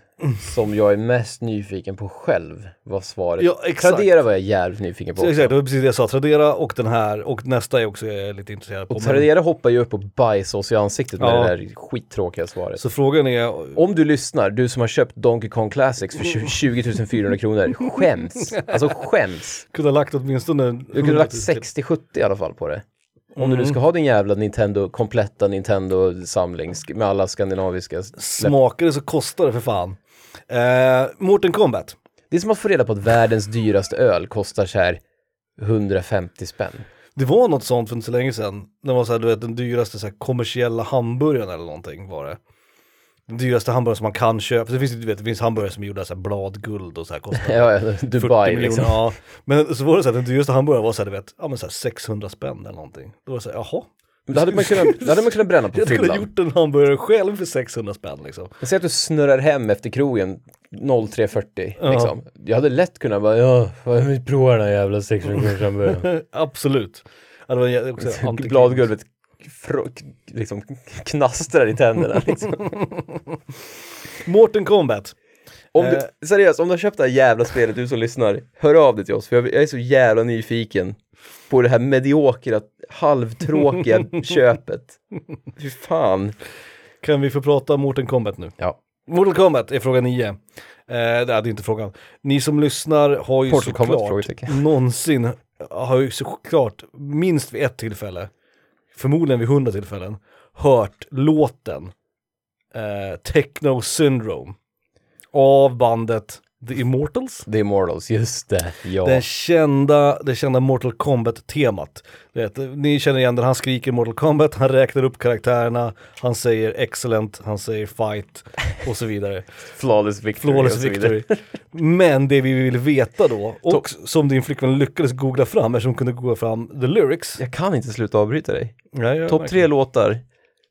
[SPEAKER 2] som jag är mest nyfiken på själv, vad svaret.
[SPEAKER 1] Ja, exakt.
[SPEAKER 2] Tradera var jag jävligt nyfiken på
[SPEAKER 1] Så
[SPEAKER 2] också.
[SPEAKER 1] exakt, det var precis det jag sa. Tradera och den här och nästa är också jag lite intresserad på.
[SPEAKER 2] Och
[SPEAKER 1] Men-
[SPEAKER 2] Tradera hoppar ju upp och bajsar oss i ansiktet med
[SPEAKER 1] Ja.
[SPEAKER 2] det där skittråkiga svaret.
[SPEAKER 1] Så frågan är,
[SPEAKER 2] Om du lyssnar, du som har köpt Donkey Kong Classics för 20 20 400 kronor, skäms! Alltså skäms!
[SPEAKER 1] kunde ha lagt åtminstone
[SPEAKER 2] Du kunde ha lagt 60-70 i alla fall på det. Om du nu ska ha din jävla Nintendo, kompletta Nintendo-samling med alla skandinaviska.
[SPEAKER 1] Smakar det så kostar det för fan. Eh, Morten Combat.
[SPEAKER 2] Det är som att få reda på att världens dyraste öl kostar så här 150 spänn.
[SPEAKER 1] Det var något sånt för inte så länge sedan. Det var så här, du vet den dyraste så här, kommersiella hamburgaren eller någonting var det. Den dyraste hamburgaren som man kan köpa. Det finns, du vet, det finns hamburgare som är gjorda här bladguld och så här kostar
[SPEAKER 2] Ja, ja,
[SPEAKER 1] 40
[SPEAKER 2] Dubai
[SPEAKER 1] miljoner.
[SPEAKER 2] liksom.
[SPEAKER 1] Ja. Men så var det så att den dyraste hamburgaren var så här, du vet, ja men så här 600 spänn eller någonting. Då var det så här, jaha.
[SPEAKER 2] Det hade man kunnat, hade man kunnat bränna på
[SPEAKER 1] Jag hade kunnat
[SPEAKER 2] fyllan.
[SPEAKER 1] gjort en hamburgare själv för 600 spänn liksom.
[SPEAKER 2] Jag säger att du snurrar hem efter krogen 03.40
[SPEAKER 1] Ja.
[SPEAKER 2] liksom. Jag hade lätt kunnat bara, ja, prova den här jävla 600 kronors hamburgaren.
[SPEAKER 1] Absolut. Ja, det var också.
[SPEAKER 2] Bladgulvet liksom knastrar i tänderna liksom.
[SPEAKER 1] Morten Combat.
[SPEAKER 2] Om
[SPEAKER 1] Eh.
[SPEAKER 2] du, seriöst, om du har köpt det här jävla spelet, du som lyssnar, hör av dig till oss, för jag, jag är så jävla nyfiken på det här mediokra, halvtråkiga köpet. Fy fan.
[SPEAKER 1] Kan vi få prata om Morten Combat nu?
[SPEAKER 2] Ja.
[SPEAKER 1] Mortal Kombat är fråga nio. Eh, det är inte frågan. Ni som lyssnar har ju
[SPEAKER 2] Mortal Kombat,
[SPEAKER 1] såklart
[SPEAKER 2] frågetecken.
[SPEAKER 1] någonsin, har ju såklart minst vid ett tillfälle, förmodligen vid hundra tillfällen, hört låten eh, Techno Syndrome av bandet The Immortals.
[SPEAKER 2] The Immortals, just det. Ja.
[SPEAKER 1] Den kända, det kända Mortal Kombat-temat. Ni känner igen den, han skriker Mortal Kombat, han räknar upp karaktärerna, han säger excellent, han säger fight och så vidare.
[SPEAKER 2] Flawless victory.
[SPEAKER 1] Flawless victory. Men det vi vill veta då, och som din flickvän lyckades googla fram, eftersom hon kunde googla fram the lyrics.
[SPEAKER 2] Jag kan inte sluta avbryta dig.
[SPEAKER 1] Ja,
[SPEAKER 2] Topp tre låtar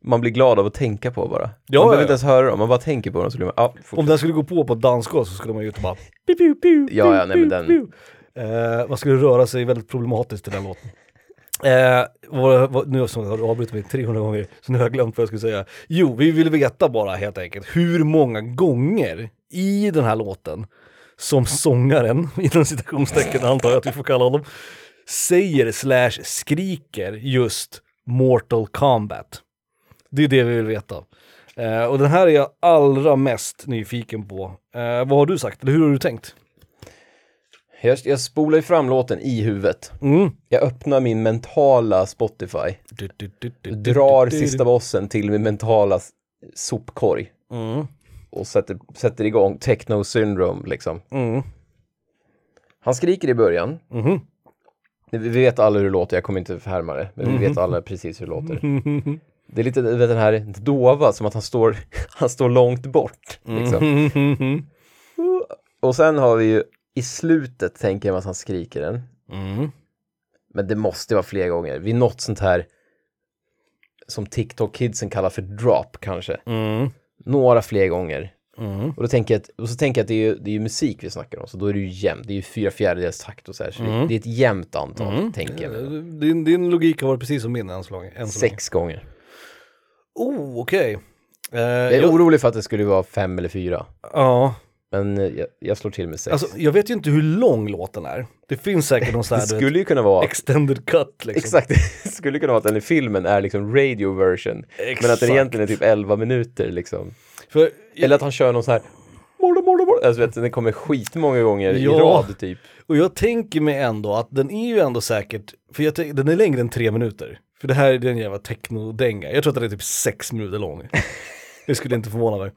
[SPEAKER 2] man blir glad av att tänka på bara.
[SPEAKER 1] Ja,
[SPEAKER 2] man behöver
[SPEAKER 1] ja,
[SPEAKER 2] inte ens höra dem, man bara tänker på dem så blir man, ja,
[SPEAKER 1] Om den skulle gå på på ett dansgolv så skulle man ju inte bara... Piu, piu, piu,
[SPEAKER 2] Ja, ja, nej, men den-.
[SPEAKER 1] Eh, man skulle röra sig väldigt problematiskt i den låten. Eh, vad, vad, nu har jag avbrutit mig 300 gånger, så nu har jag glömt vad jag skulle säga. Jo, vi vill veta bara helt enkelt hur många gånger i den här låten som sångaren, inom citationstecken antar jag att vi får kalla honom, säger slash skriker just Mortal Kombat. Det är det vi vill veta. Eh, och den här är jag allra mest nyfiken på. Eh, vad har du sagt, eller hur har du tänkt?
[SPEAKER 2] Jag, jag spolar ju fram låten i huvudet.
[SPEAKER 1] Mm.
[SPEAKER 2] Jag öppnar min mentala Spotify, drar sista bossen till min mentala sopkorg
[SPEAKER 1] Mm.
[SPEAKER 2] och sätter, sätter igång Techno Syndrome liksom.
[SPEAKER 1] Mm.
[SPEAKER 2] Han skriker i början.
[SPEAKER 1] Mhm.
[SPEAKER 2] Vi vet alla hur det låter, jag kommer inte härma det, men vi vet alla precis hur det låter. Det är lite vet, den här dova, som att han står, han står långt bort. Liksom.
[SPEAKER 1] Mhm.
[SPEAKER 2] Och sen har vi ju i slutet, tänker jag att han skriker den.
[SPEAKER 1] Mm.
[SPEAKER 2] Men det måste vara fler gånger. Vid något sånt här som TikTok-kidsen kallar för drop kanske.
[SPEAKER 1] Mm.
[SPEAKER 2] Några fler gånger.
[SPEAKER 1] Mm.
[SPEAKER 2] Och, då tänker jag att, och så tänker jag att det är, ju, det är musik vi snackar om, så då är det ju jämnt. Det är ju fyra fjärdedels takt och så här. Så det, det är ett jämnt antal, tänker jag. mig.
[SPEAKER 1] Din, din logik har varit precis som min. Än så länge.
[SPEAKER 2] Sex gånger.
[SPEAKER 1] Oh, okej. Eh,
[SPEAKER 2] Jag är
[SPEAKER 1] jag-
[SPEAKER 2] orolig för att det skulle vara fem eller fyra.
[SPEAKER 1] Ja,
[SPEAKER 2] Men eh, jag, jag slår till med sex.
[SPEAKER 1] alltså jag vet ju inte hur lång låten är. Det finns säkert någon sån
[SPEAKER 2] det
[SPEAKER 1] här du vet,
[SPEAKER 2] skulle ju kunna vara...
[SPEAKER 1] extended cut liksom.
[SPEAKER 2] Exakt, det skulle kunna vara att den i filmen är liksom radio version. Men att den
[SPEAKER 1] Exakt.
[SPEAKER 2] egentligen är typ 11 minuter liksom.
[SPEAKER 1] För,
[SPEAKER 2] Eller att han kör någon sån här. Alltså vet, den kommer skitmånga gånger i
[SPEAKER 1] Ja.
[SPEAKER 2] rad typ.
[SPEAKER 1] Och jag tänker mig ändå att den är ju ändå säkert, för jag tänk, den är längre än tre minuter. För det här är den jävla techno-dänga. Jag tror att den är typ sex minuter lång. det skulle inte förvåna mig.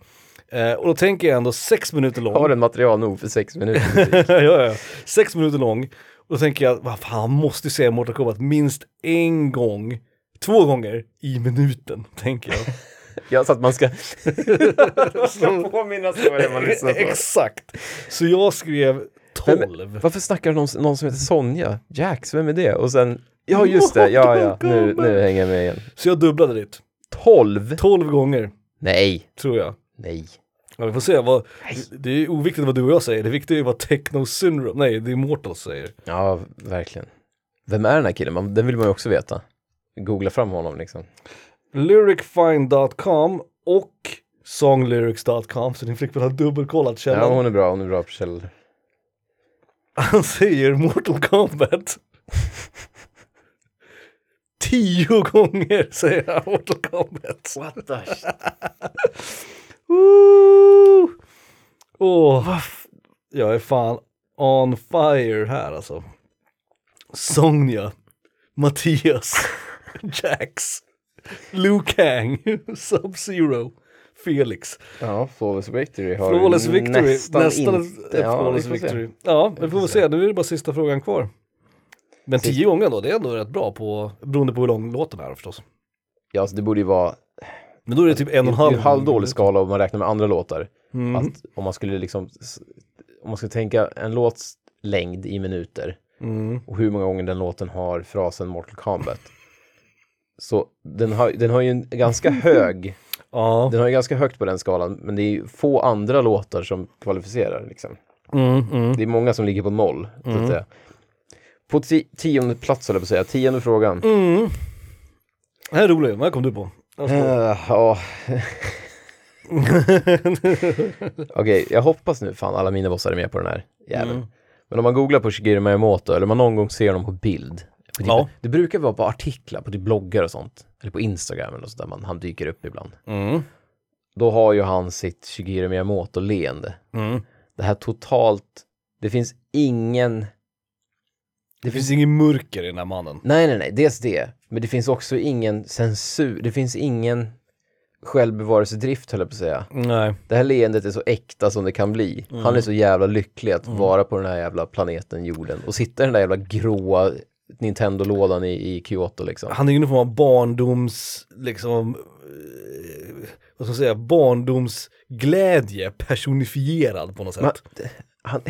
[SPEAKER 1] Eh, och då tänker jag ändå sex minuter lång.
[SPEAKER 2] Har den material nog för sex minuter?
[SPEAKER 1] ja, ja. Sex minuter lång. Och då tänker jag, vad fan, måste ju säga Mortal Kombat minst en gång, två gånger i minuten, tänker jag.
[SPEAKER 2] ja, så att man ska, ska påminna sig vad det man lyssnar på.
[SPEAKER 1] Exakt. Så jag skrev
[SPEAKER 2] Vem-
[SPEAKER 1] 12.
[SPEAKER 2] Varför snackar du om någon, någon som heter Sonja? Jax, vem är det? Och sen, ja just det, ja ja, nu, nu hänger jag med igen.
[SPEAKER 1] Så jag dubblade ditt.
[SPEAKER 2] 12?
[SPEAKER 1] 12 gånger,
[SPEAKER 2] Nej,
[SPEAKER 1] tror jag.
[SPEAKER 2] nej.
[SPEAKER 1] Ja, vi får se. Vad, det är oviktigt vad du och jag säger. Det viktiga är vad Techno Syndrome, nej, det är Immortals säger.
[SPEAKER 2] Ja, verkligen. Vem är den här killen? Man, den vill man ju också veta. Googla fram honom liksom.
[SPEAKER 1] Lyricfind.com och songlyrics.com, så din flickvän har dubbelkollat
[SPEAKER 2] Ja,
[SPEAKER 1] källan.
[SPEAKER 2] hon är bra, hon är bra på källor.
[SPEAKER 1] Han säger Mortal Kombat. Tio gånger säger han Mortal Kombat.
[SPEAKER 2] What the
[SPEAKER 1] Woo! Åh, jag är fan on fire här alltså. Sonja, Mattias, Jax, Liu Kang, Sub-Zero, Felix.
[SPEAKER 2] Ja, Flawless Victory har
[SPEAKER 1] Flawless Victory,
[SPEAKER 2] nästan
[SPEAKER 1] nästan
[SPEAKER 2] inte. Ja,
[SPEAKER 1] Flawless
[SPEAKER 2] vi får se.
[SPEAKER 1] Victory. Ja, vi får väl se, nu är det bara sista frågan kvar. Men tio gånger då, det är ändå rätt bra på, beroende på hur lång låten är förstås.
[SPEAKER 2] Ja, alltså det borde ju vara
[SPEAKER 1] Men då är det typ en och en
[SPEAKER 2] det är
[SPEAKER 1] halv.
[SPEAKER 2] en halvdålig skala om man räknar med andra låtar.
[SPEAKER 1] Mm.
[SPEAKER 2] Att om man skulle liksom, om man ska tänka en låts längd i minuter
[SPEAKER 1] Mm.
[SPEAKER 2] och hur många gånger den låten har frasen Mortal Kombat. Så den har, den har ju en ganska hög,
[SPEAKER 1] Ja.
[SPEAKER 2] den har ju ganska högt på den skalan, men det är ju få andra låtar som kvalificerar liksom.
[SPEAKER 1] Mm, mm.
[SPEAKER 2] Det är många som ligger på noll, så att säga. På ti- tionde plats, höll jag på att säga, tionde frågan.
[SPEAKER 1] Mm. Det här är roligt, vad kom du på?
[SPEAKER 2] Eh, Ja. Okej, jag hoppas nu fan alla mina bossar är med på den här jäveln.
[SPEAKER 1] Mm.
[SPEAKER 2] Men om man googlar på Shigeru Miyamoto eller man någon gång ser honom på bild. På typ,
[SPEAKER 1] Ja.
[SPEAKER 2] Det brukar vara på artiklar, på typ bloggar och sånt. Eller på Instagram eller så där man, han dyker upp ibland.
[SPEAKER 1] Mm.
[SPEAKER 2] Då har ju han sitt Shigeru Miyamoto-leende.
[SPEAKER 1] Mm.
[SPEAKER 2] Det här totalt, det finns ingen...
[SPEAKER 1] Det finns ingen mörker i den här mannen.
[SPEAKER 2] Nej, nej, nej, dels det. Men det finns också ingen censur, det finns ingen självbevarelsedrift höll jag på att säga.
[SPEAKER 1] Nej.
[SPEAKER 2] Det här leendet är så äkta som det kan bli. Han är så jävla lycklig att vara på den här jävla planeten jorden och sitta i den där jävla gråa Nintendo-lådan i, i Kyoto liksom.
[SPEAKER 1] Han är ju någon form av barndoms, liksom, eh, vad ska man säga, barndomsglädje personifierad på något sätt.
[SPEAKER 2] Men, han,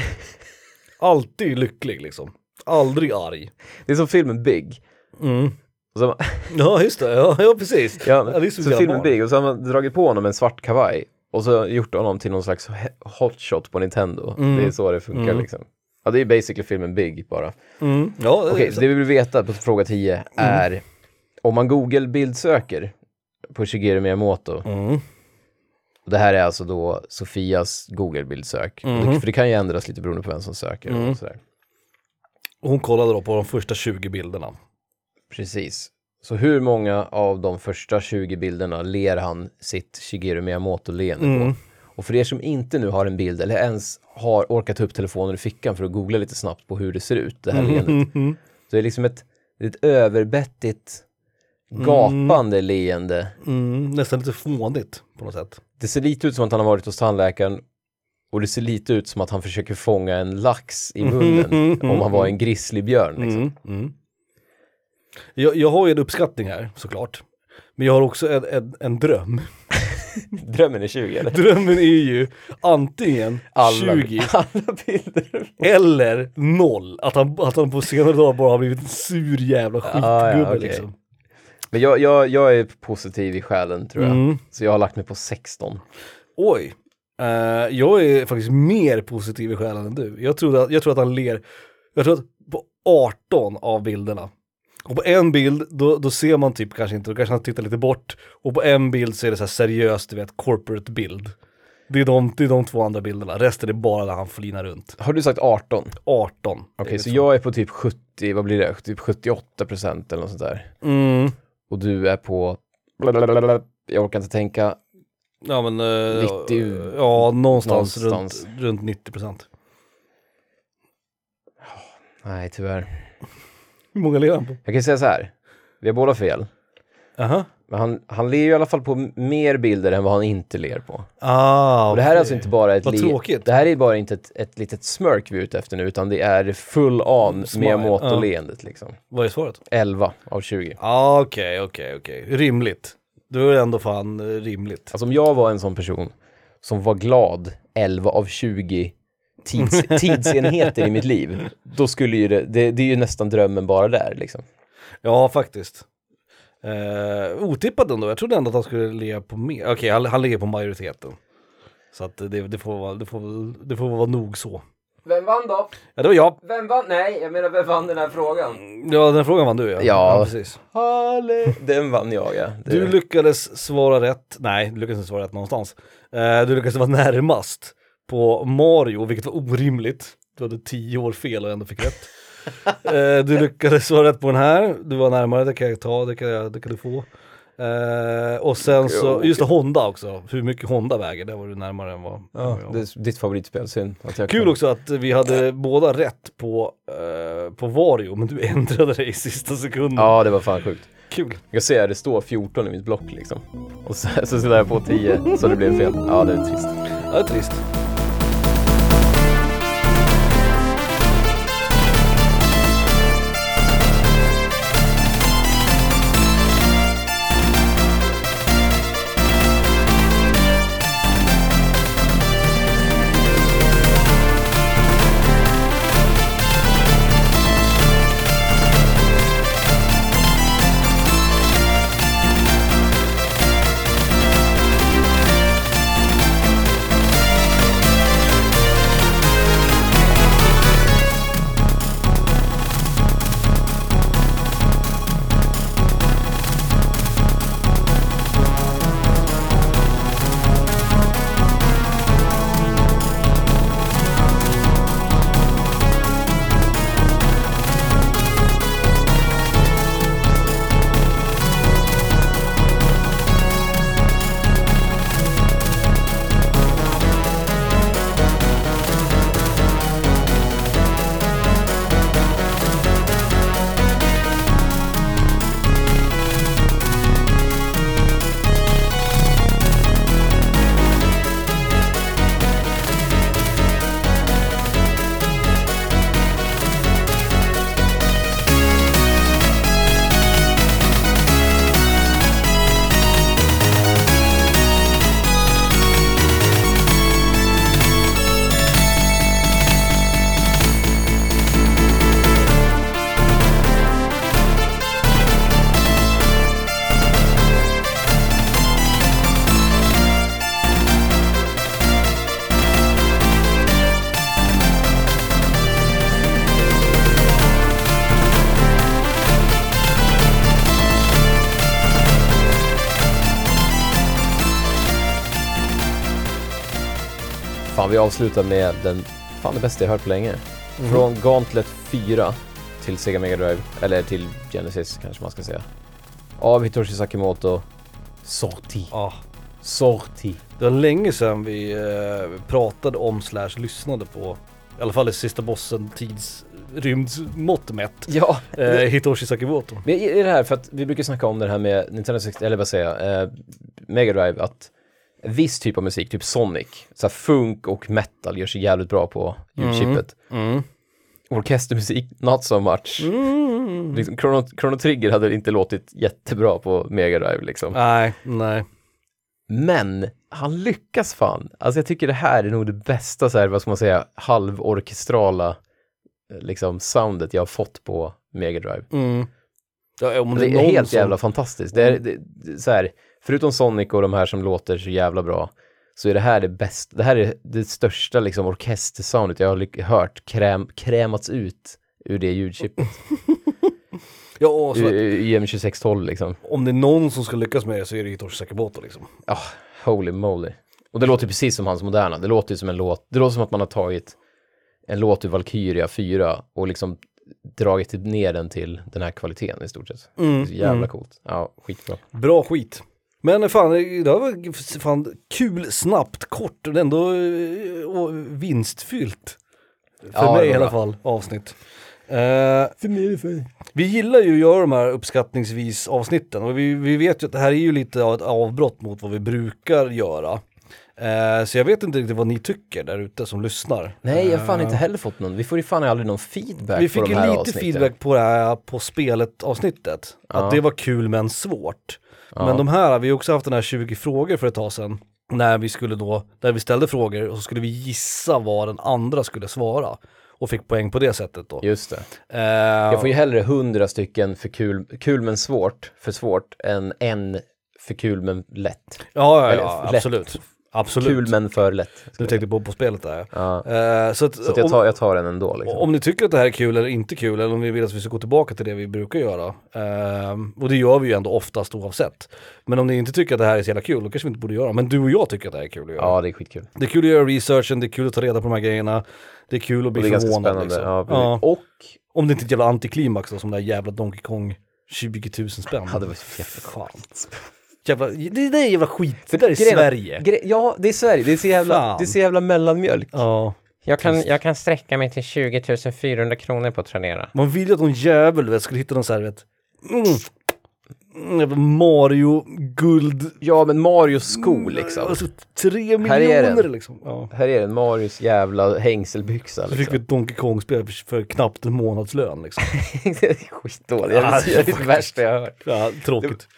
[SPEAKER 1] Alltid lycklig liksom. Aldrig arg.
[SPEAKER 2] det är som filmen Big.
[SPEAKER 1] Mm.
[SPEAKER 2] Så,
[SPEAKER 1] Ja, just det. Ja, ja precis.
[SPEAKER 2] ja,
[SPEAKER 1] det är så
[SPEAKER 2] filmen
[SPEAKER 1] barn.
[SPEAKER 2] Big och så har man dragit på honom en svart kavaj och så gjort honom till någon slags hotshot på Nintendo.
[SPEAKER 1] Mm.
[SPEAKER 2] Det är så det funkar liksom. Ja, det är basically filmen Big bara.
[SPEAKER 1] Mm. Ja,
[SPEAKER 2] Okej,
[SPEAKER 1] så-
[SPEAKER 2] det vi vill veta på fråga 10 är om man Google bildsöker på Shigeru Miyamoto
[SPEAKER 1] Mm.
[SPEAKER 2] Och Det här är alltså då Sofias Google-bildsök. Det- För det kan ju ändras lite beroende på vem som söker
[SPEAKER 1] Mm.
[SPEAKER 2] och sådär.
[SPEAKER 1] Hon kollade då på de första 20 bilderna.
[SPEAKER 2] Precis. Så hur många av de första 20 bilderna ler han sitt Shigeru Miyamoto-leende
[SPEAKER 1] Mm.
[SPEAKER 2] på? Och för er som inte nu har en bild eller ens har orkat ta upp telefonen i fickan för att googla lite snabbt på hur det ser ut, det här leendet.
[SPEAKER 1] Mm.
[SPEAKER 2] Så det är liksom ett, ett överbettigt, gapande leende.
[SPEAKER 1] Mm. Nästan lite fånigt på något sätt.
[SPEAKER 2] Det ser lite ut som att han har varit hos tandläkaren och det ser lite ut som att han försöker fånga en lax i munnen om han var en grizzlybjörn. Liksom.
[SPEAKER 1] Mm. Mm. Jag, jag har ju en uppskattning här såklart. Men jag har också en, en, en dröm.
[SPEAKER 2] Drömmen är 20 eller?
[SPEAKER 1] Drömmen är ju antingen
[SPEAKER 2] Alla,
[SPEAKER 1] 20
[SPEAKER 2] alla bilder.
[SPEAKER 1] eller 0. Att han, att han på senare dagar bara har blivit en sur jävla skitgubbe
[SPEAKER 2] Ah, ja, okej.
[SPEAKER 1] liksom.
[SPEAKER 2] Men jag, jag, jag är positiv i själen tror jag.
[SPEAKER 1] Mm.
[SPEAKER 2] Så jag har lagt mig på 16.
[SPEAKER 1] Oj. Eh, jag är faktiskt mer positiv i själen än du. Jag tror, att, jag tror att han ler, jag tror att på 18 av bilderna. Och på en bild, då, då ser man typ kanske inte, då kanske han tittar lite bort. Och på en bild så är det så här seriöst, du vet, corporate bild. Det är, de, det är de två andra bilderna, resten är bara där han flinar runt.
[SPEAKER 2] Har du sagt 18?
[SPEAKER 1] 18.
[SPEAKER 2] Okej, så jag är på typ 70, vad blir det? Typ 78 procent eller något sånt där.
[SPEAKER 1] Mm.
[SPEAKER 2] Och du är på, jag orkar inte tänka,
[SPEAKER 1] Ja men, eh,
[SPEAKER 2] 90
[SPEAKER 1] ja någonstans,
[SPEAKER 2] någonstans.
[SPEAKER 1] Runt, runt 90 procent.
[SPEAKER 2] nej tyvärr.
[SPEAKER 1] Hur många ler han på?
[SPEAKER 2] Jag kan säga så här, vi har båda fel.
[SPEAKER 1] Aha.
[SPEAKER 2] Men han, han ler ju i alla fall på mer bilder än vad han inte ler på.
[SPEAKER 1] Ah,
[SPEAKER 2] Och det här är alltså inte bara ett
[SPEAKER 1] Vad
[SPEAKER 2] le-
[SPEAKER 1] tråkigt.
[SPEAKER 2] Det här är bara inte ett, ett litet smörk vi är ute efter nu, utan det är full on
[SPEAKER 1] Smile,
[SPEAKER 2] Miyamoto-leendet liksom.
[SPEAKER 1] Vad är svaret?
[SPEAKER 2] 11 av 20.
[SPEAKER 1] Ah, Okej, okej, okej. Rimligt. Då är det ändå fan eh, rimligt.
[SPEAKER 2] Alltså om jag var en sån person som var glad 11 av 20 tids, tidsenheter i mitt liv, då skulle ju det, det, det är ju nästan drömmen bara där liksom.
[SPEAKER 1] Ja, faktiskt. Uh, otippat ändå. Jag trodde ändå att han skulle ligga på mer. Okej, han, han ligger på majoriteten. Så att det, det, får det, får, det får vara nog så.
[SPEAKER 2] Vem vann då?
[SPEAKER 1] Ja, det var jag.
[SPEAKER 2] Vem vann? Nej, jag menar vem vann den här frågan?
[SPEAKER 1] Ja, den frågan vann du ja.
[SPEAKER 2] Ja.
[SPEAKER 1] precis.
[SPEAKER 2] Halle. Den vann jag ja. Det-
[SPEAKER 1] Du lyckades svara rätt. Nej, du lyckades inte svara rätt någonstans. Eh, du lyckades vara närmast på Mario, vilket var orimligt. Du hade tio år fel och ändå fick rätt. Eh, du lyckades svara rätt på den här. Du var närmare, det kan jag ta, det kan, jag, det kan du få. Eh, och sen så, just det, Honda också. Hur mycket Honda väger, där var du närmare än vad
[SPEAKER 2] Ja,
[SPEAKER 1] jag
[SPEAKER 2] det
[SPEAKER 1] var.
[SPEAKER 2] ditt favoritspel, synd.
[SPEAKER 1] Kul
[SPEAKER 2] kan-
[SPEAKER 1] också att vi hade båda rätt på, eh, på Vario, men du ändrade dig i sista sekunden.
[SPEAKER 2] Ja, det var fan sjukt.
[SPEAKER 1] Kul.
[SPEAKER 2] Jag ser det står 14 i mitt block liksom. Och så, så jag på 10 så det blev fel. Ja, det är trist.
[SPEAKER 1] Ja, det är trist.
[SPEAKER 2] Vi avslutar med den, fan det bästa jag hört på länge.
[SPEAKER 1] Mhm.
[SPEAKER 2] Från Gauntlet 4 till Sega Mega Drive, eller till Genesis kanske man ska säga. Av Hitoshi Sakimoto. Sorti.
[SPEAKER 1] Ja,
[SPEAKER 2] Sorti.
[SPEAKER 1] det var länge sedan vi eh, pratade om slash lyssnade på, i alla fall i sista bossen tidsrymdsmått mätt,
[SPEAKER 2] Ja,
[SPEAKER 1] eh, Hitoshi Sakimoto.
[SPEAKER 2] Men i det här, för att vi brukar snacka om det här med Nintendo 60, eller vad säger jag, eh, Mega Drive, att viss typ av musik, typ Sonic, så funk och metal gör sig jävligt bra på ljudchippet.
[SPEAKER 1] Mm.
[SPEAKER 2] Orkestermusik, not so much.
[SPEAKER 1] Mm.
[SPEAKER 2] Liksom, Chrono, Chrono Trigger hade inte låtit jättebra på Mega Drive liksom.
[SPEAKER 1] Nej, nej.
[SPEAKER 2] Men han lyckas fan. Alltså jag tycker det här är nog det bästa så här, vad ska man säga, halvorkestrala eh, liksom soundet jag har fått på Mega Drive.
[SPEAKER 1] Mm. Ja, om
[SPEAKER 2] Det är helt
[SPEAKER 1] som-
[SPEAKER 2] jävla fantastiskt. Det är, det, så här, förutom Sonic och de här som låter så jävla bra, så är det här det bästa, det här är det största liksom orkestersoundet jag har hört kräm, krämats ut ur det ljudchippet.
[SPEAKER 1] Ja, så,
[SPEAKER 2] I M2612 liksom.
[SPEAKER 1] om det är någon som ska lyckas med det så är det Hitoshi Sakimoto liksom.
[SPEAKER 2] Ah, holy moly. Och det låter precis som hans moderna. Det låter ju som en låt, det låter som att man har tagit en låt ur Valkyria 4 och liksom dragit ner den till den här kvaliteten i stort sett. Så jävla coolt. Ja, skitbra.
[SPEAKER 1] Bra skit. Men fan, det var fan kul, snabbt, kort och ändå eh, och vinstfyllt. För
[SPEAKER 2] Ja,
[SPEAKER 1] mig
[SPEAKER 2] det
[SPEAKER 1] i alla fall, avsnitt. Eh, vi gillar ju att göra de här uppskattningsvis avsnitten och vi, vi vet ju att det här är ju lite av ett avbrott mot vad vi brukar göra. Eh, så jag vet inte riktigt vad ni tycker där ute som lyssnar.
[SPEAKER 2] Nej, jag har fan inte heller fått någon. Vi får ju fan aldrig någon feedback
[SPEAKER 1] Vi
[SPEAKER 2] på
[SPEAKER 1] fick
[SPEAKER 2] de
[SPEAKER 1] ju
[SPEAKER 2] här
[SPEAKER 1] lite
[SPEAKER 2] avsnitten.
[SPEAKER 1] feedback på det här på spelet avsnittet.
[SPEAKER 2] Ja.
[SPEAKER 1] Att det var kul men svårt.
[SPEAKER 2] Ja.
[SPEAKER 1] Men de här, vi har också haft den här 20 frågor för ett tag sedan. När vi skulle då, där vi ställde frågor och så skulle vi gissa vad den andra skulle svara. Och fick poäng på det sättet då.
[SPEAKER 2] Just det.
[SPEAKER 1] Eh,
[SPEAKER 2] Jag får ju hellre hundra stycken för kul, kul men svårt, för svårt, än en för kul men lätt.
[SPEAKER 1] ja, ja,
[SPEAKER 2] eller
[SPEAKER 1] ja,
[SPEAKER 2] lätt.
[SPEAKER 1] absolut. Absolut.
[SPEAKER 2] Kul men för lätt.
[SPEAKER 1] Du tänkte på på spelet där.
[SPEAKER 2] Ja.
[SPEAKER 1] Eh, så att,
[SPEAKER 2] Så att jag,
[SPEAKER 1] om,
[SPEAKER 2] tar, jag tar den ändå liksom.
[SPEAKER 1] om ni tycker att det här är kul eller inte kul, eller om ni vill att vi ska gå tillbaka till det vi brukar göra. eh, och det gör vi ju ändå oftast oavsett. Men om ni inte tycker att det här är så jävla kul, då kanske vi inte borde göra. Men du och jag tycker att det här är kul att göra.
[SPEAKER 2] Ja, det är skitkul.
[SPEAKER 1] Det är kul att göra researchen, det är kul att ta reda på de här grejerna. Det är kul att
[SPEAKER 2] Och
[SPEAKER 1] bli
[SPEAKER 2] det är ganska
[SPEAKER 1] förvånad.
[SPEAKER 2] spännande.
[SPEAKER 1] Liksom.
[SPEAKER 2] Ja,
[SPEAKER 1] Ja.
[SPEAKER 2] Och
[SPEAKER 1] Om det inte är ett jävla antiklimax då, som det där jävla Donkey Kong 20 000 spänn.
[SPEAKER 2] Ja, det var jävla
[SPEAKER 1] Fan. Jävla, det, det är jävla skit, det där är
[SPEAKER 2] grejen-
[SPEAKER 1] Sverige.
[SPEAKER 2] Gre- ja, det är Sverige. Det är så jävla,
[SPEAKER 1] Fan.
[SPEAKER 2] det är så jävla mellanmjölk.
[SPEAKER 1] Ja,
[SPEAKER 3] Jag kan, jag kan sträcka mig till 20 400 kronor på Tradera.
[SPEAKER 1] man vill ju att någon jävel vet, skulle hitta någon sån här vet, mm, mm, Mario guld,
[SPEAKER 2] Ja, men Marios sko liksom.
[SPEAKER 1] alltså tre
[SPEAKER 2] Här är
[SPEAKER 1] miljoner
[SPEAKER 2] den.
[SPEAKER 1] liksom. Ja.
[SPEAKER 2] Här är den, Marios jävla hängselbyxa
[SPEAKER 1] Så fick vi
[SPEAKER 2] liksom.
[SPEAKER 1] ett Donkey Kong-spel för, för knappt en månadslön liksom.
[SPEAKER 2] det är skitdåligt.
[SPEAKER 1] Ja,
[SPEAKER 2] det är det värsta jag har hört.
[SPEAKER 1] Ja, tråkigt.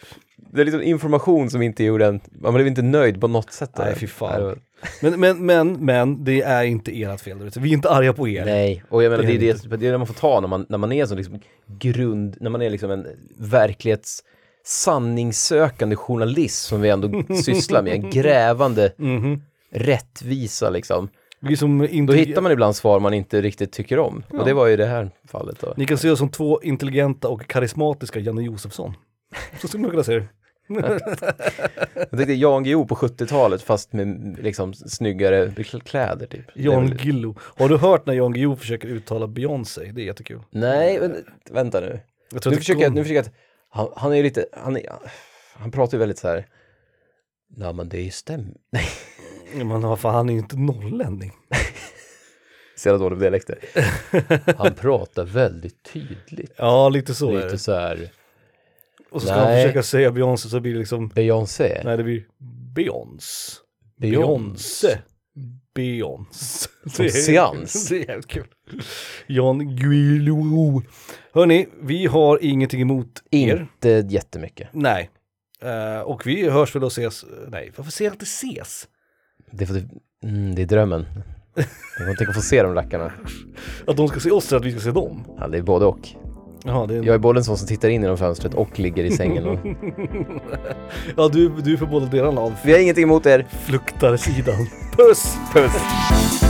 [SPEAKER 2] Det är liksom information som inte gjorde en, man blev inte nöjd på något sätt.
[SPEAKER 1] Nej, fy fan. Men, men, men, men det är inte ert fel, vi är inte arga på er.
[SPEAKER 2] Nej, och jag menar
[SPEAKER 1] Det
[SPEAKER 2] det
[SPEAKER 1] är
[SPEAKER 2] det, det, är det man får ta när man, när man är som liksom grund, när man är liksom en verklighets sanningssökande journalist som vi ändå sysslar med, en grävande
[SPEAKER 1] Mhm.
[SPEAKER 2] rättvisa liksom. Då hittar man ibland svar man inte riktigt tycker om. Och det var ju det här fallet då.
[SPEAKER 1] Ni kan se oss som två intelligenta och karismatiska Janne Josefsson. Så skulle man kunna se det.
[SPEAKER 2] Jag tänkte Jan Guillou på 70-talet fast med liksom snyggare kläder typ. Är
[SPEAKER 1] Jan
[SPEAKER 2] väl-
[SPEAKER 1] Gillo. Har du hört när Jan Guillou försöker uttala Beyoncé? Det är jättekul.
[SPEAKER 2] Nej, men, vänta nu. Nu försöker jag, nu försöker jag han, han är ju lite, han, är, han pratar ju väldigt så här. Ja men det är ju stäm. Nej,
[SPEAKER 1] Men vad fan, han är ju inte norrlänning.
[SPEAKER 2] så jävla dålig på dialekter. Han pratar väldigt tydligt.
[SPEAKER 1] Ja, lite så är
[SPEAKER 2] Lite
[SPEAKER 1] det.
[SPEAKER 2] så här,
[SPEAKER 1] Och så ska
[SPEAKER 2] Nej.
[SPEAKER 1] försöka säga Beyoncé så blir det liksom,
[SPEAKER 2] Beyoncé.
[SPEAKER 1] nej det blir Beyoncé.
[SPEAKER 2] Beyoncé.
[SPEAKER 1] Beyoncé.
[SPEAKER 2] Som seans.
[SPEAKER 1] Det är jävligt kul. Jan Guillou. Hörni, vi har ingenting emot er.
[SPEAKER 2] Inte jättemycket.
[SPEAKER 1] Nej. Eh, och vi hörs väl och ses, nej varför säger jag inte ses?
[SPEAKER 2] Det är, för, att- mm, det är drömmen. Jag tänka få se de rackarna.
[SPEAKER 1] Att de ska se oss eller att vi ska se dem?
[SPEAKER 2] Ja, det är både och.
[SPEAKER 1] Jaha, det är.
[SPEAKER 2] Jag är både en sån som tittar in genom fönstret och ligger i sängen. Och...
[SPEAKER 1] ja du, du är för båda delarna av
[SPEAKER 2] Vi har ingenting emot er.
[SPEAKER 1] fluktarsidan. Puss!
[SPEAKER 2] Puss!